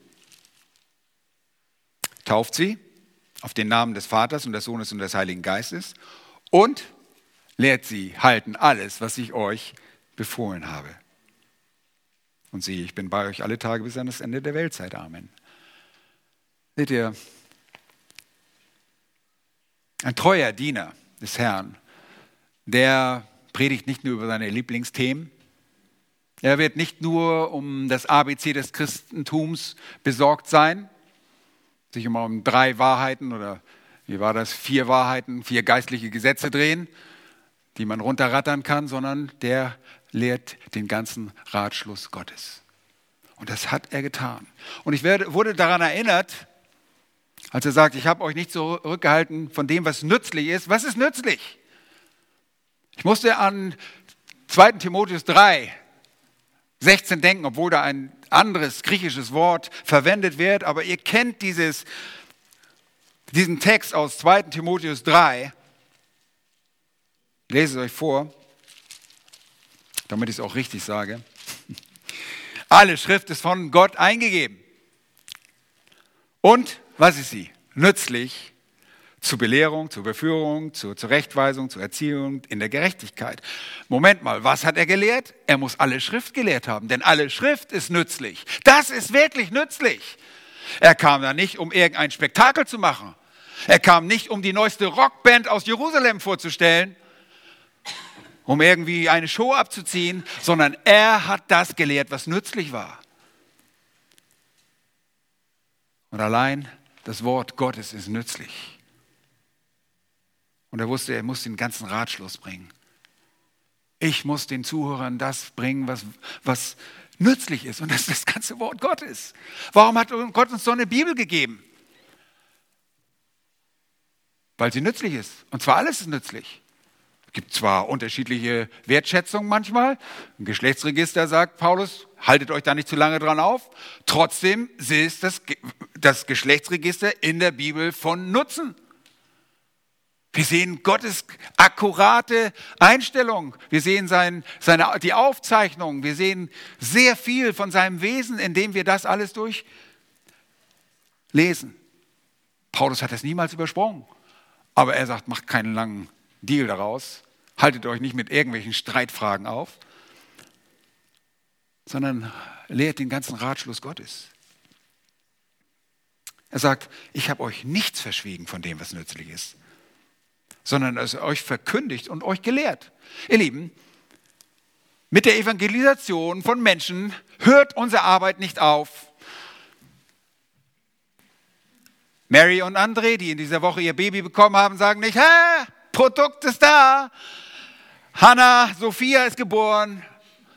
Tauft sie auf den Namen des Vaters und des Sohnes und des Heiligen Geistes und lehrt sie halten alles, was ich euch befohlen habe. Und siehe, ich bin bei euch alle Tage bis an das Ende der Weltzeit. Amen. Seht ihr, ein treuer Diener des Herrn, der predigt nicht nur über seine Lieblingsthemen, er wird nicht nur um das ABC des Christentums besorgt sein, sich immer um drei Wahrheiten oder wie war das, vier Wahrheiten, vier geistliche Gesetze drehen, die man runterrattern kann, sondern der lehrt den ganzen Ratschluss Gottes. Und das hat er getan. Und ich werde, wurde daran erinnert, als er sagt, ich habe euch nicht zurückgehalten von dem, was nützlich ist. Was ist nützlich? Ich musste an 2. Timotheus 3 16 denken, obwohl da ein anderes griechisches Wort verwendet wird. Aber ihr kennt dieses, diesen Text aus 2 Timotheus 3. Lese es euch vor, damit ich es auch richtig sage. (laughs) Alle Schrift ist von Gott eingegeben. Und, was ist sie? Nützlich zur Belehrung, zur Beführung, zur Zurechtweisung, zur Erziehung in der Gerechtigkeit. Moment mal, was hat er gelehrt? Er muss alle Schrift gelehrt haben, denn alle Schrift ist nützlich. Das ist wirklich nützlich. Er kam da nicht, um irgendein Spektakel zu machen. Er kam nicht, um die neueste Rockband aus Jerusalem vorzustellen, um irgendwie eine Show abzuziehen, sondern er hat das gelehrt, was nützlich war. Und allein das Wort Gottes ist nützlich. Und er wusste, er muss den ganzen Ratschluss bringen. Ich muss den Zuhörern das bringen, was, was nützlich ist. Und das ist das ganze Wort Gottes. Warum hat Gott uns so eine Bibel gegeben? Weil sie nützlich ist. Und zwar alles ist nützlich. Es gibt zwar unterschiedliche Wertschätzungen manchmal. Ein Geschlechtsregister sagt Paulus, haltet euch da nicht zu lange dran auf. Trotzdem ist das, das Geschlechtsregister in der Bibel von Nutzen. Wir sehen Gottes akkurate Einstellung. Wir sehen sein, seine, die Aufzeichnung. Wir sehen sehr viel von seinem Wesen, indem wir das alles durchlesen. Paulus hat das niemals übersprungen. Aber er sagt, macht keinen langen Deal daraus. Haltet euch nicht mit irgendwelchen Streitfragen auf, sondern lehrt den ganzen Ratschluss Gottes. Er sagt, ich habe euch nichts verschwiegen von dem, was nützlich ist sondern es euch verkündigt und euch gelehrt. Ihr Lieben, mit der Evangelisation von Menschen hört unsere Arbeit nicht auf. Mary und André, die in dieser Woche ihr Baby bekommen haben, sagen nicht, hä, Produkt ist da. Hannah, Sophia ist geboren.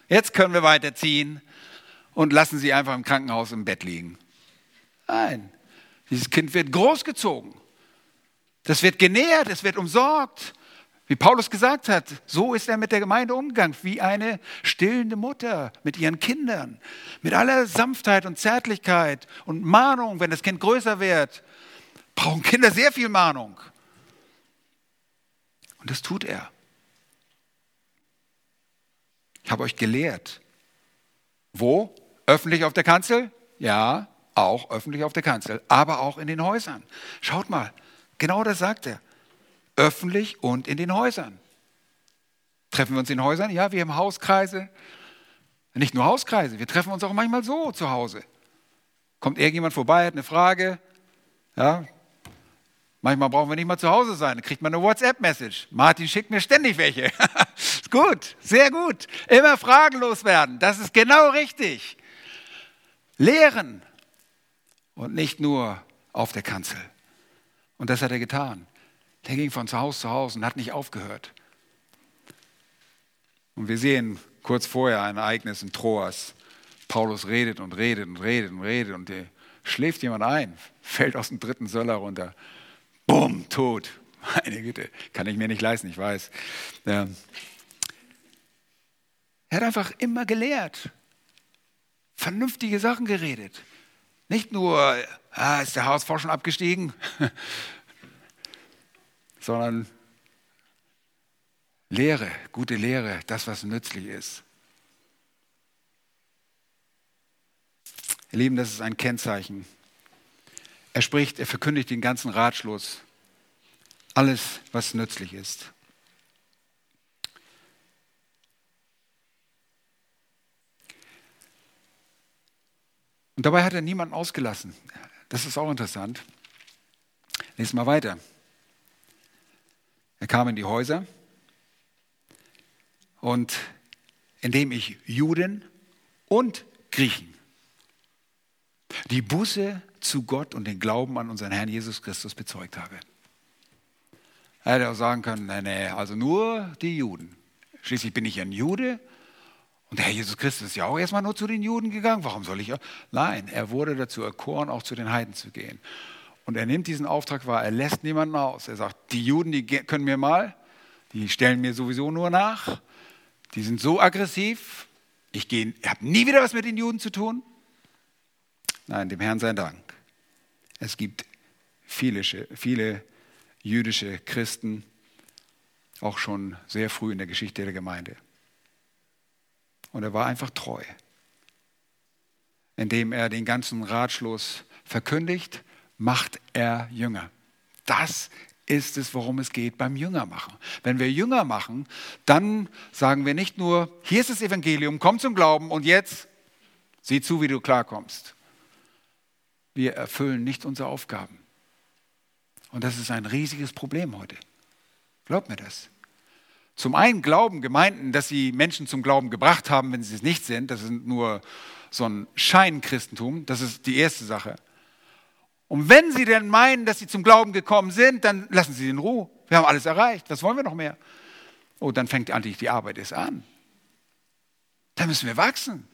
Jetzt können wir weiterziehen und lassen sie einfach im Krankenhaus im Bett liegen. Nein, dieses Kind wird großgezogen. Das wird genährt, es wird umsorgt. Wie Paulus gesagt hat, so ist er mit der Gemeinde umgegangen, wie eine stillende Mutter mit ihren Kindern. Mit aller Sanftheit und Zärtlichkeit und Mahnung, wenn das Kind größer wird, brauchen Kinder sehr viel Mahnung. Und das tut er. Ich habe euch gelehrt. Wo? Öffentlich auf der Kanzel? Ja, auch öffentlich auf der Kanzel, aber auch in den Häusern. Schaut mal, Genau das sagt er. Öffentlich und in den Häusern. Treffen wir uns in Häusern? Ja, wir haben Hauskreise. Nicht nur Hauskreise, wir treffen uns auch manchmal so zu Hause. Kommt irgendjemand vorbei, hat eine Frage. Ja, manchmal brauchen wir nicht mal zu Hause sein, dann kriegt man eine WhatsApp-Message. Martin schickt mir ständig welche. (laughs) ist gut, sehr gut. Immer fragenlos werden, das ist genau richtig. lehren und nicht nur auf der Kanzel. Und das hat er getan. Der ging von Haus zu Haus und hat nicht aufgehört. Und wir sehen kurz vorher ein Ereignis in Troas. Paulus redet und redet und redet und redet und schläft jemand ein, fällt aus dem dritten Söller runter. Bumm, tot. (laughs) Meine Güte, kann ich mir nicht leisten, ich weiß. Ja. Er hat einfach immer gelehrt, vernünftige Sachen geredet. Nicht nur, ah, ist der HSV schon abgestiegen, (laughs) sondern Lehre, gute Lehre, das, was nützlich ist. Ihr Lieben, das ist ein Kennzeichen. Er spricht, er verkündigt den ganzen Ratschluss, alles, was nützlich ist. Und dabei hat er niemanden ausgelassen. Das ist auch interessant. Lesen mal weiter. Er kam in die Häuser und indem ich Juden und Griechen die Buße zu Gott und den Glauben an unseren Herrn Jesus Christus bezeugt habe. Er hätte auch sagen können, nee, nee, also nur die Juden. Schließlich bin ich ein Jude und der Herr Jesus Christus ist ja auch erstmal nur zu den Juden gegangen. Warum soll ich? Nein, er wurde dazu erkoren, auch zu den Heiden zu gehen. Und er nimmt diesen Auftrag wahr, er lässt niemanden aus. Er sagt, die Juden, die können mir mal, die stellen mir sowieso nur nach, die sind so aggressiv, ich habe nie wieder was mit den Juden zu tun. Nein, dem Herrn sei Dank. Es gibt viele, viele jüdische Christen, auch schon sehr früh in der Geschichte der Gemeinde. Und er war einfach treu, indem er den ganzen Ratschluss verkündigt, macht er Jünger. Das ist es, worum es geht beim Jüngermachen. Wenn wir Jünger machen, dann sagen wir nicht nur, hier ist das Evangelium, komm zum Glauben und jetzt sieh zu, wie du klarkommst. Wir erfüllen nicht unsere Aufgaben. Und das ist ein riesiges Problem heute. Glaubt mir das. Zum einen glauben Gemeinden, dass sie Menschen zum Glauben gebracht haben, wenn sie es nicht sind. Das ist nur so ein Scheinchristentum. Das ist die erste Sache. Und wenn sie denn meinen, dass sie zum Glauben gekommen sind, dann lassen sie in Ruhe. Wir haben alles erreicht. Was wollen wir noch mehr? Oh, dann fängt eigentlich die Arbeit erst an. Da müssen wir wachsen.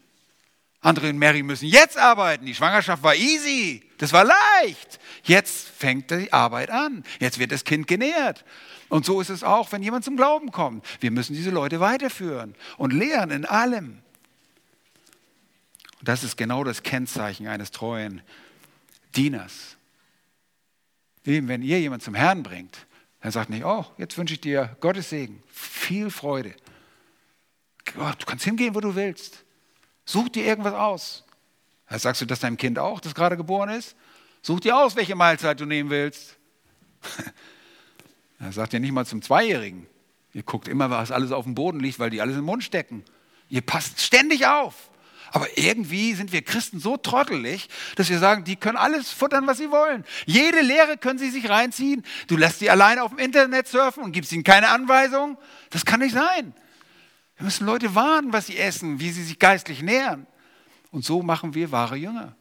Andere und Mary müssen jetzt arbeiten. Die Schwangerschaft war easy. Das war leicht. Jetzt fängt die Arbeit an. Jetzt wird das Kind genährt. Und so ist es auch, wenn jemand zum Glauben kommt. Wir müssen diese Leute weiterführen und lehren in allem. Und das ist genau das Kennzeichen eines treuen Dieners. wenn ihr jemand zum Herrn bringt, dann sagt nicht, oh, jetzt wünsche ich dir Gottes Segen, viel Freude. Oh, du kannst hingehen, wo du willst. Such dir irgendwas aus. Sagst du das deinem Kind auch, das gerade geboren ist? Such dir aus, welche Mahlzeit du nehmen willst. (laughs) Er sagt ja nicht mal zum Zweijährigen. Ihr guckt immer, was alles auf dem Boden liegt, weil die alles im Mund stecken. Ihr passt ständig auf. Aber irgendwie sind wir Christen so trottelig, dass wir sagen, die können alles futtern, was sie wollen. Jede Lehre können sie sich reinziehen. Du lässt sie alleine auf dem Internet surfen und gibst ihnen keine Anweisung. Das kann nicht sein. Wir müssen Leute warnen, was sie essen, wie sie sich geistlich nähern. Und so machen wir wahre Jünger.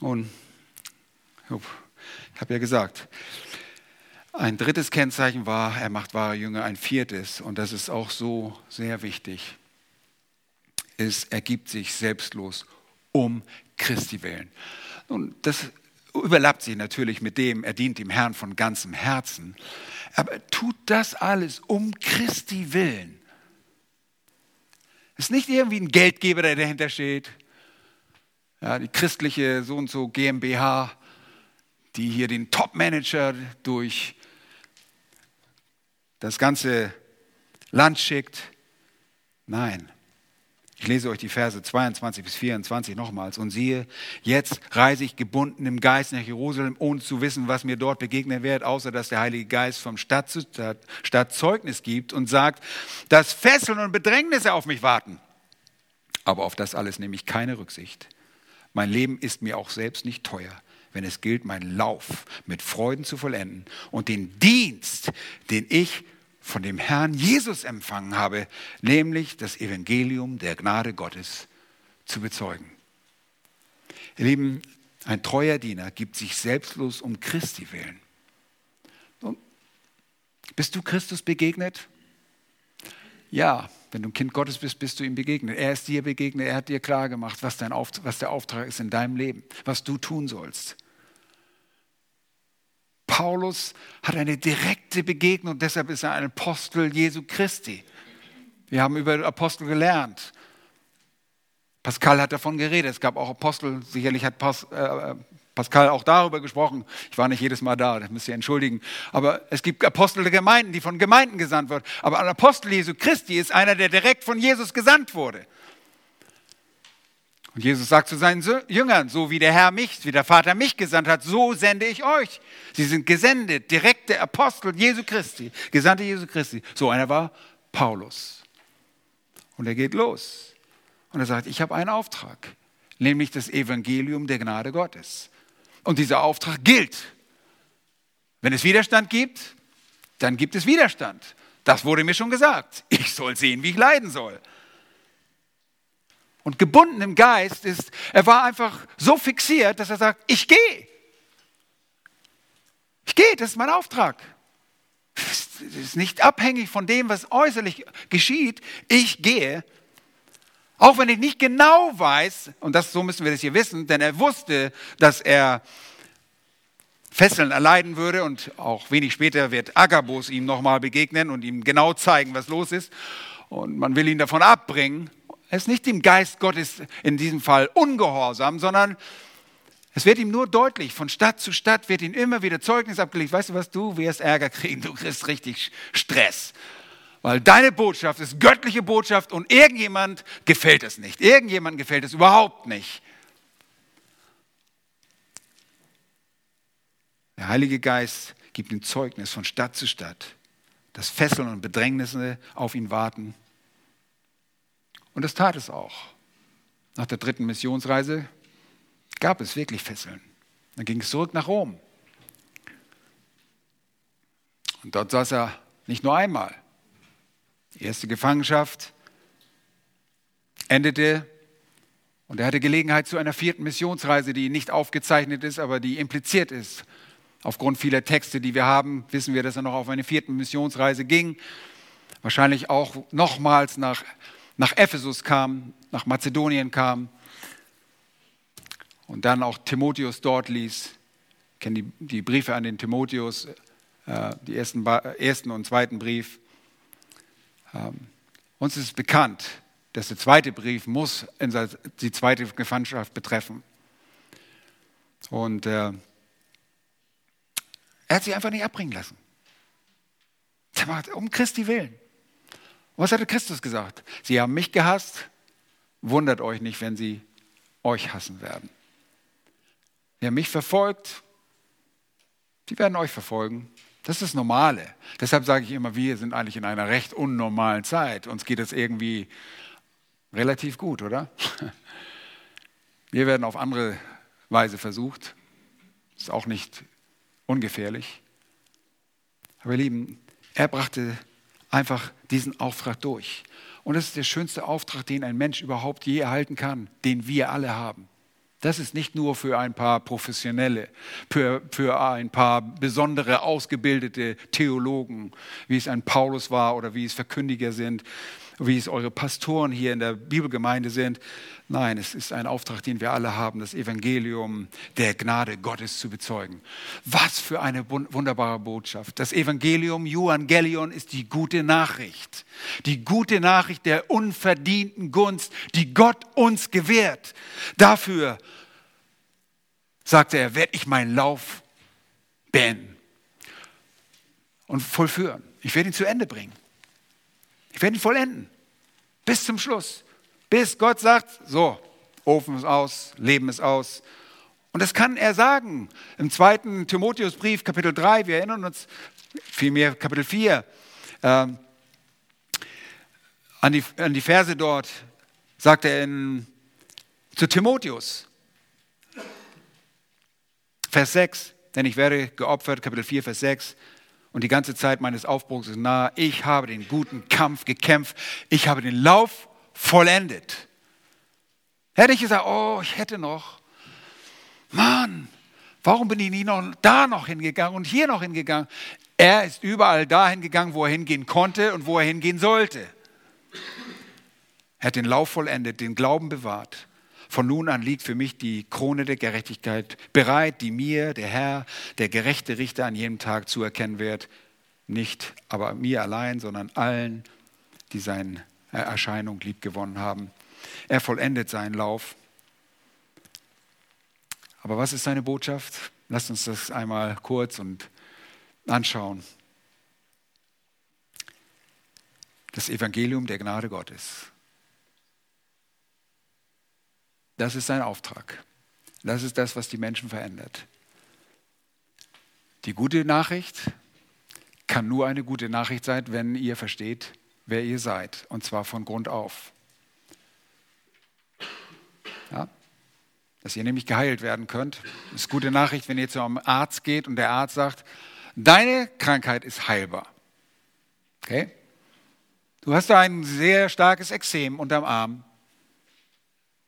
Und ich habe ja gesagt, ein drittes Kennzeichen war, er macht wahre Jünger. Ein viertes, und das ist auch so sehr wichtig, ist, er gibt sich selbstlos um Christi willen. Und das überlappt sich natürlich mit dem, er dient dem Herrn von ganzem Herzen. Aber tut das alles um Christi willen. Ist nicht irgendwie ein Geldgeber, der dahinter steht. Ja, die christliche so und so GmbH die hier den Top-Manager durch das ganze Land schickt. Nein. Ich lese euch die Verse 22 bis 24 nochmals. Und siehe, jetzt reise ich gebunden im Geist nach Jerusalem, ohne zu wissen, was mir dort begegnen wird, außer dass der Heilige Geist vom Stadt zu Stadt Zeugnis gibt und sagt, dass Fesseln und Bedrängnisse auf mich warten. Aber auf das alles nehme ich keine Rücksicht. Mein Leben ist mir auch selbst nicht teuer wenn es gilt, meinen Lauf mit Freuden zu vollenden und den Dienst, den ich von dem Herrn Jesus empfangen habe, nämlich das Evangelium der Gnade Gottes zu bezeugen. Ihr Lieben, ein treuer Diener gibt sich selbstlos um Christi willen. Bist du Christus begegnet? Ja, wenn du ein Kind Gottes bist, bist du ihm begegnet. Er ist dir begegnet, er hat dir klargemacht, was, dein was der Auftrag ist in deinem Leben, was du tun sollst. Paulus hat eine direkte Begegnung, deshalb ist er ein Apostel Jesu Christi. Wir haben über Apostel gelernt. Pascal hat davon geredet. Es gab auch Apostel, sicherlich hat Pas, äh, Pascal auch darüber gesprochen. Ich war nicht jedes Mal da, das müsst ihr entschuldigen. Aber es gibt Apostel der Gemeinden, die von Gemeinden gesandt werden. Aber ein Apostel Jesu Christi ist einer, der direkt von Jesus gesandt wurde. Und Jesus sagt zu seinen Jüngern, so wie der Herr mich, wie der Vater mich gesandt hat, so sende ich euch. Sie sind gesendet, direkte Apostel Jesu Christi, Gesandte Jesu Christi. So einer war Paulus. Und er geht los. Und er sagt, ich habe einen Auftrag, nämlich das Evangelium der Gnade Gottes. Und dieser Auftrag gilt. Wenn es Widerstand gibt, dann gibt es Widerstand. Das wurde mir schon gesagt. Ich soll sehen, wie ich leiden soll. Und gebunden im Geist ist, er war einfach so fixiert, dass er sagt, ich gehe. Ich gehe, das ist mein Auftrag. Das ist nicht abhängig von dem, was äußerlich geschieht. Ich gehe. Auch wenn ich nicht genau weiß, und das, so müssen wir das hier wissen, denn er wusste, dass er Fesseln erleiden würde und auch wenig später wird Agabus ihm nochmal begegnen und ihm genau zeigen, was los ist. Und man will ihn davon abbringen. Er ist nicht dem Geist Gottes in diesem Fall ungehorsam, sondern es wird ihm nur deutlich, von Stadt zu Stadt wird ihm immer wieder Zeugnis abgelegt. Weißt du was, du wirst Ärger kriegen, du kriegst richtig Stress. Weil deine Botschaft ist göttliche Botschaft und irgendjemand gefällt es nicht. Irgendjemand gefällt es überhaupt nicht. Der Heilige Geist gibt ihm Zeugnis von Stadt zu Stadt, dass Fesseln und Bedrängnisse auf ihn warten. Und das tat es auch. Nach der dritten Missionsreise gab es wirklich Fesseln. Dann ging es zurück nach Rom. Und dort saß er nicht nur einmal. Die erste Gefangenschaft endete und er hatte Gelegenheit zu einer vierten Missionsreise, die nicht aufgezeichnet ist, aber die impliziert ist. Aufgrund vieler Texte, die wir haben, wissen wir, dass er noch auf eine vierte Missionsreise ging. Wahrscheinlich auch nochmals nach, nach Ephesus kam, nach Mazedonien kam und dann auch Timotheus dort ließ. Ich kenne die, die Briefe an den Timotheus, äh, die ersten, ersten und zweiten Brief. Ähm, uns ist bekannt, dass der zweite Brief muss die zweite Gefangenschaft betreffen. Und äh, er hat sich einfach nicht abbringen lassen. Um Christi willen. Und was hatte Christus gesagt? Sie haben mich gehasst, wundert euch nicht, wenn sie euch hassen werden. Haben mich verfolgt, sie werden euch verfolgen. Das ist das Normale. Deshalb sage ich immer, wir sind eigentlich in einer recht unnormalen Zeit. Uns geht es irgendwie relativ gut, oder? Wir werden auf andere Weise versucht. Ist auch nicht ungefährlich. Aber ihr Lieben, er brachte einfach diesen Auftrag durch. Und das ist der schönste Auftrag, den ein Mensch überhaupt je erhalten kann, den wir alle haben. Das ist nicht nur für ein paar Professionelle, für, für ein paar besondere ausgebildete Theologen, wie es ein Paulus war oder wie es Verkündiger sind, wie es eure Pastoren hier in der Bibelgemeinde sind. Nein, es ist ein Auftrag, den wir alle haben, das Evangelium der Gnade Gottes zu bezeugen. Was für eine wunderbare Botschaft. Das Evangelium, Evangelion, ist die gute Nachricht. Die gute Nachricht der unverdienten Gunst, die Gott uns gewährt. Dafür, sagte er, werde ich meinen Lauf beenden und vollführen. Ich werde ihn zu Ende bringen. Ich werde ihn vollenden. Bis zum Schluss. Bis Gott sagt, so, Ofen ist aus, Leben ist aus. Und das kann er sagen. Im zweiten Timotheusbrief, Kapitel 3, wir erinnern uns vielmehr Kapitel 4, äh, an, die, an die Verse dort, sagt er in, zu Timotheus, Vers 6, denn ich werde geopfert, Kapitel 4, Vers 6, und die ganze Zeit meines Aufbruchs ist nahe. Ich habe den guten Kampf gekämpft. Ich habe den Lauf vollendet. Hätte ich gesagt, oh, ich hätte noch. Mann, warum bin ich nie noch da noch hingegangen und hier noch hingegangen? Er ist überall dahin gegangen, wo er hingehen konnte und wo er hingehen sollte. Er hat den Lauf vollendet, den Glauben bewahrt. Von nun an liegt für mich die Krone der Gerechtigkeit bereit, die mir, der Herr, der gerechte Richter an jedem Tag zuerkennen wird. Nicht aber mir allein, sondern allen, die seine Erscheinung liebgewonnen haben. Er vollendet seinen Lauf. Aber was ist seine Botschaft? Lasst uns das einmal kurz und anschauen. Das Evangelium der Gnade Gottes. Das ist sein Auftrag. Das ist das, was die Menschen verändert. Die gute Nachricht kann nur eine gute Nachricht sein, wenn ihr versteht, wer ihr seid. Und zwar von Grund auf. Ja? Dass ihr nämlich geheilt werden könnt. Das ist gute Nachricht, wenn ihr zu einem Arzt geht und der Arzt sagt, deine Krankheit ist heilbar. Okay? Du hast da ein sehr starkes Exem unterm Arm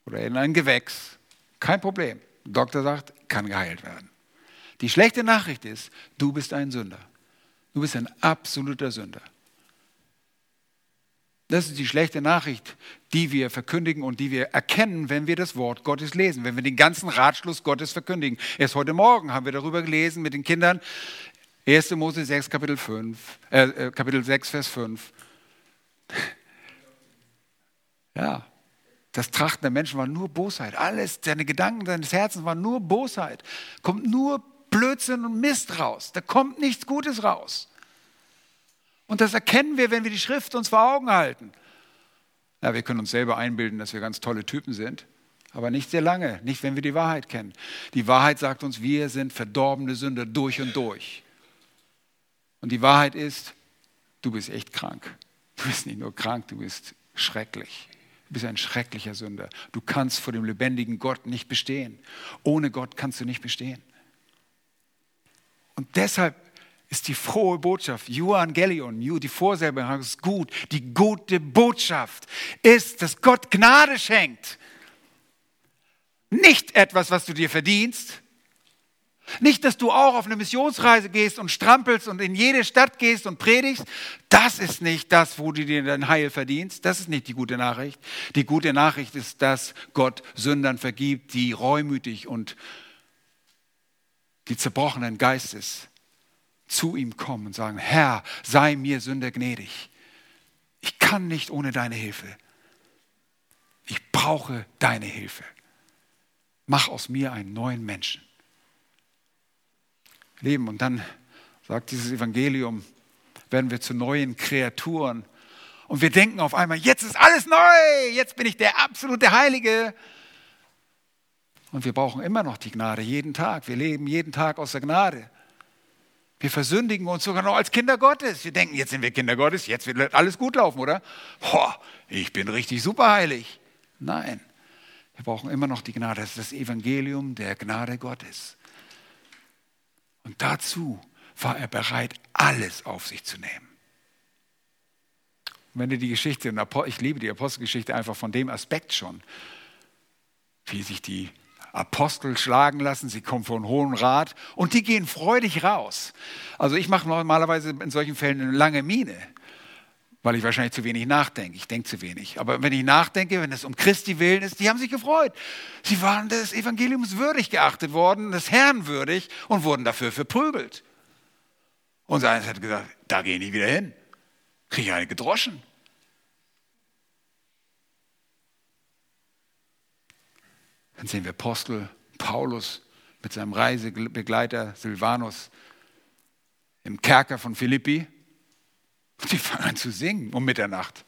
oder in ein Gewächs. Kein Problem. Der Doktor sagt, kann geheilt werden. Die schlechte Nachricht ist, du bist ein Sünder. Du bist ein absoluter Sünder. Das ist die schlechte Nachricht, die wir verkündigen und die wir erkennen, wenn wir das Wort Gottes lesen, wenn wir den ganzen Ratschluss Gottes verkündigen. Erst heute Morgen haben wir darüber gelesen mit den Kindern. 1. Mose 6, Kapitel, 5, äh, äh, Kapitel 6, Vers 5. Ja, das Trachten der Menschen war nur Bosheit. Alles, seine Gedanken seines Herzens waren nur Bosheit. Kommt nur Blödsinn und Mist raus. Da kommt nichts Gutes raus. Und das erkennen wir, wenn wir die Schrift uns vor Augen halten. Ja, wir können uns selber einbilden, dass wir ganz tolle Typen sind, aber nicht sehr lange, nicht wenn wir die Wahrheit kennen. Die Wahrheit sagt uns, wir sind verdorbene Sünder durch und durch. Und die Wahrheit ist, du bist echt krank. Du bist nicht nur krank, du bist schrecklich. Du bist ein schrecklicher Sünder. Du kannst vor dem lebendigen Gott nicht bestehen. Ohne Gott kannst du nicht bestehen. Und deshalb ist die frohe Botschaft, Evangelion, die Vorselbe ist gut. Die gute Botschaft ist, dass Gott Gnade schenkt. Nicht etwas, was du dir verdienst, nicht, dass du auch auf eine Missionsreise gehst und strampelst und in jede Stadt gehst und predigst. Das ist nicht das, wo du dir dein Heil verdienst. Das ist nicht die gute Nachricht. Die gute Nachricht ist, dass Gott Sündern vergibt, die reumütig und die zerbrochenen Geistes zu ihm kommen und sagen, Herr, sei mir Sünder gnädig. Ich kann nicht ohne deine Hilfe. Ich brauche deine Hilfe. Mach aus mir einen neuen Menschen leben. Und dann sagt dieses Evangelium, werden wir zu neuen Kreaturen. Und wir denken auf einmal, jetzt ist alles neu, jetzt bin ich der absolute Heilige. Und wir brauchen immer noch die Gnade, jeden Tag. Wir leben jeden Tag aus der Gnade. Wir versündigen uns sogar noch als Kinder Gottes. Wir denken, jetzt sind wir Kinder Gottes, jetzt wird alles gut laufen, oder? Boah, ich bin richtig superheilig. Nein, wir brauchen immer noch die Gnade. Das ist das Evangelium der Gnade Gottes. Und dazu war er bereit, alles auf sich zu nehmen. Und wenn du die Geschichte, ich liebe die Apostelgeschichte einfach von dem Aspekt schon, wie sich die Apostel schlagen lassen, sie kommen von Hohen Rat und die gehen freudig raus. Also ich mache normalerweise in solchen Fällen eine lange Miene weil ich wahrscheinlich zu wenig nachdenke. Ich denke zu wenig. Aber wenn ich nachdenke, wenn es um Christi willen ist, die haben sich gefreut. Sie waren des Evangeliums würdig geachtet worden, des Herrn würdig und wurden dafür verprügelt. Und eines hat gesagt, da gehe ich nicht wieder hin. Kriege ich eine gedroschen. Dann sehen wir Apostel Paulus mit seinem Reisebegleiter Silvanus im Kerker von Philippi. Und (laughs) die fangen an zu singen um Mitternacht.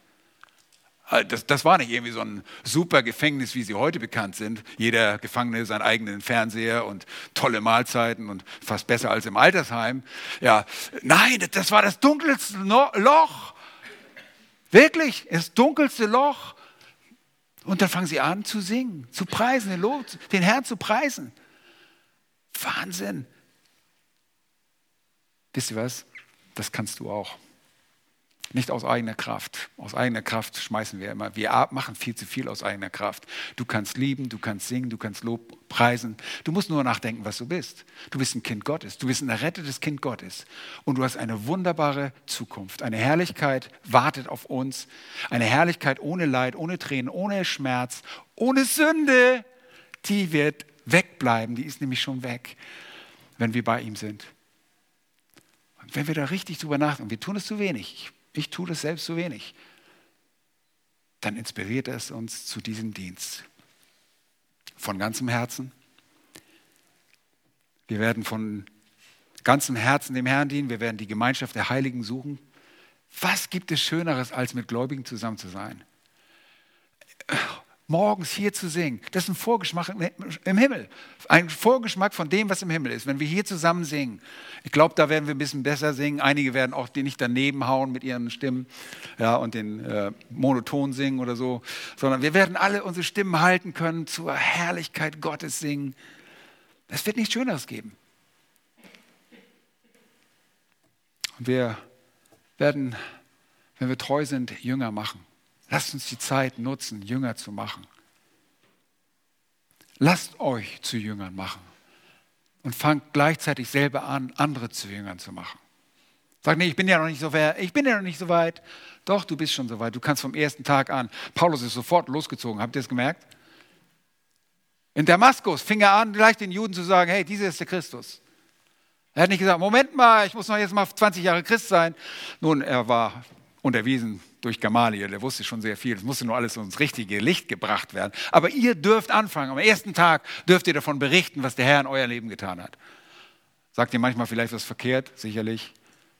Halt, das, das, war nicht irgendwie so ein super Gefängnis, wie sie heute bekannt sind. Jeder Gefangene seinen eigenen Fernseher und tolle Mahlzeiten und fast besser als im Altersheim. Ja, nein, das war das dunkelste Loch. Wirklich, das dunkelste Loch. Und dann fangen sie an zu singen, zu preisen, den, Lob, den Herrn zu preisen. Wahnsinn. Wisst ihr was? Das kannst du auch. Nicht aus eigener Kraft. Aus eigener Kraft schmeißen wir immer. Wir machen viel zu viel aus eigener Kraft. Du kannst lieben, du kannst singen, du kannst Lob preisen. Du musst nur nachdenken, was du bist. Du bist ein Kind Gottes. Du bist ein errettetes Kind Gottes. Und du hast eine wunderbare Zukunft. Eine Herrlichkeit wartet auf uns. Eine Herrlichkeit ohne Leid, ohne Tränen, ohne Schmerz, ohne Sünde. Die wird wegbleiben. Die ist nämlich schon weg, wenn wir bei ihm sind. Wenn wir da richtig drüber nachdenken, wir tun es zu wenig ich tue das selbst so wenig, dann inspiriert es uns zu diesem Dienst. Von ganzem Herzen. Wir werden von ganzem Herzen dem Herrn dienen. Wir werden die Gemeinschaft der Heiligen suchen. Was gibt es Schöneres, als mit Gläubigen zusammen zu sein? Morgens hier zu singen. Das ist ein Vorgeschmack im Himmel. Ein Vorgeschmack von dem, was im Himmel ist. Wenn wir hier zusammen singen. Ich glaube, da werden wir ein bisschen besser singen. Einige werden auch nicht daneben hauen mit ihren Stimmen ja, und den äh, monoton singen oder so. Sondern wir werden alle unsere Stimmen halten können, zur Herrlichkeit Gottes singen. Es wird nichts Schöneres geben. Und wir werden, wenn wir treu sind, Jünger machen. Lasst uns die Zeit nutzen, Jünger zu machen. Lasst euch zu Jüngern machen und fangt gleichzeitig selber an, andere zu Jüngern zu machen. Sagt, nee, ich bin ja noch nicht so weit. Ich bin ja noch nicht so weit. Doch, du bist schon so weit. Du kannst vom ersten Tag an. Paulus ist sofort losgezogen. Habt ihr das gemerkt? In Damaskus fing er an, gleich den Juden zu sagen, hey, dieser ist der Christus. Er hat nicht gesagt, Moment mal, ich muss noch jetzt mal 20 Jahre Christ sein. Nun, er war unterwiesen durch Gamaliel, der wusste schon sehr viel. Es musste nur alles ins richtige Licht gebracht werden. Aber ihr dürft anfangen. Am ersten Tag dürft ihr davon berichten, was der Herr in euer Leben getan hat. Sagt ihr manchmal vielleicht was verkehrt? Sicherlich.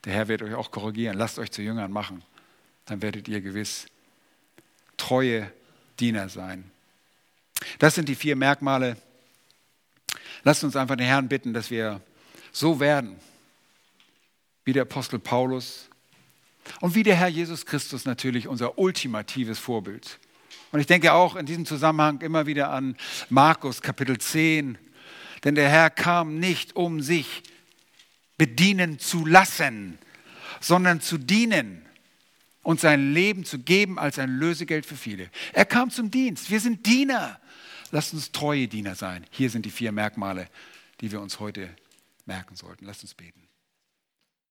Der Herr wird euch auch korrigieren. Lasst euch zu Jüngern machen. Dann werdet ihr gewiss treue Diener sein. Das sind die vier Merkmale. Lasst uns einfach den Herrn bitten, dass wir so werden, wie der Apostel Paulus, und wie der Herr Jesus Christus natürlich unser ultimatives Vorbild. Und ich denke auch in diesem Zusammenhang immer wieder an Markus Kapitel 10. Denn der Herr kam nicht, um sich bedienen zu lassen, sondern zu dienen und sein Leben zu geben als ein Lösegeld für viele. Er kam zum Dienst. Wir sind Diener. Lasst uns treue Diener sein. Hier sind die vier Merkmale, die wir uns heute merken sollten. Lasst uns beten.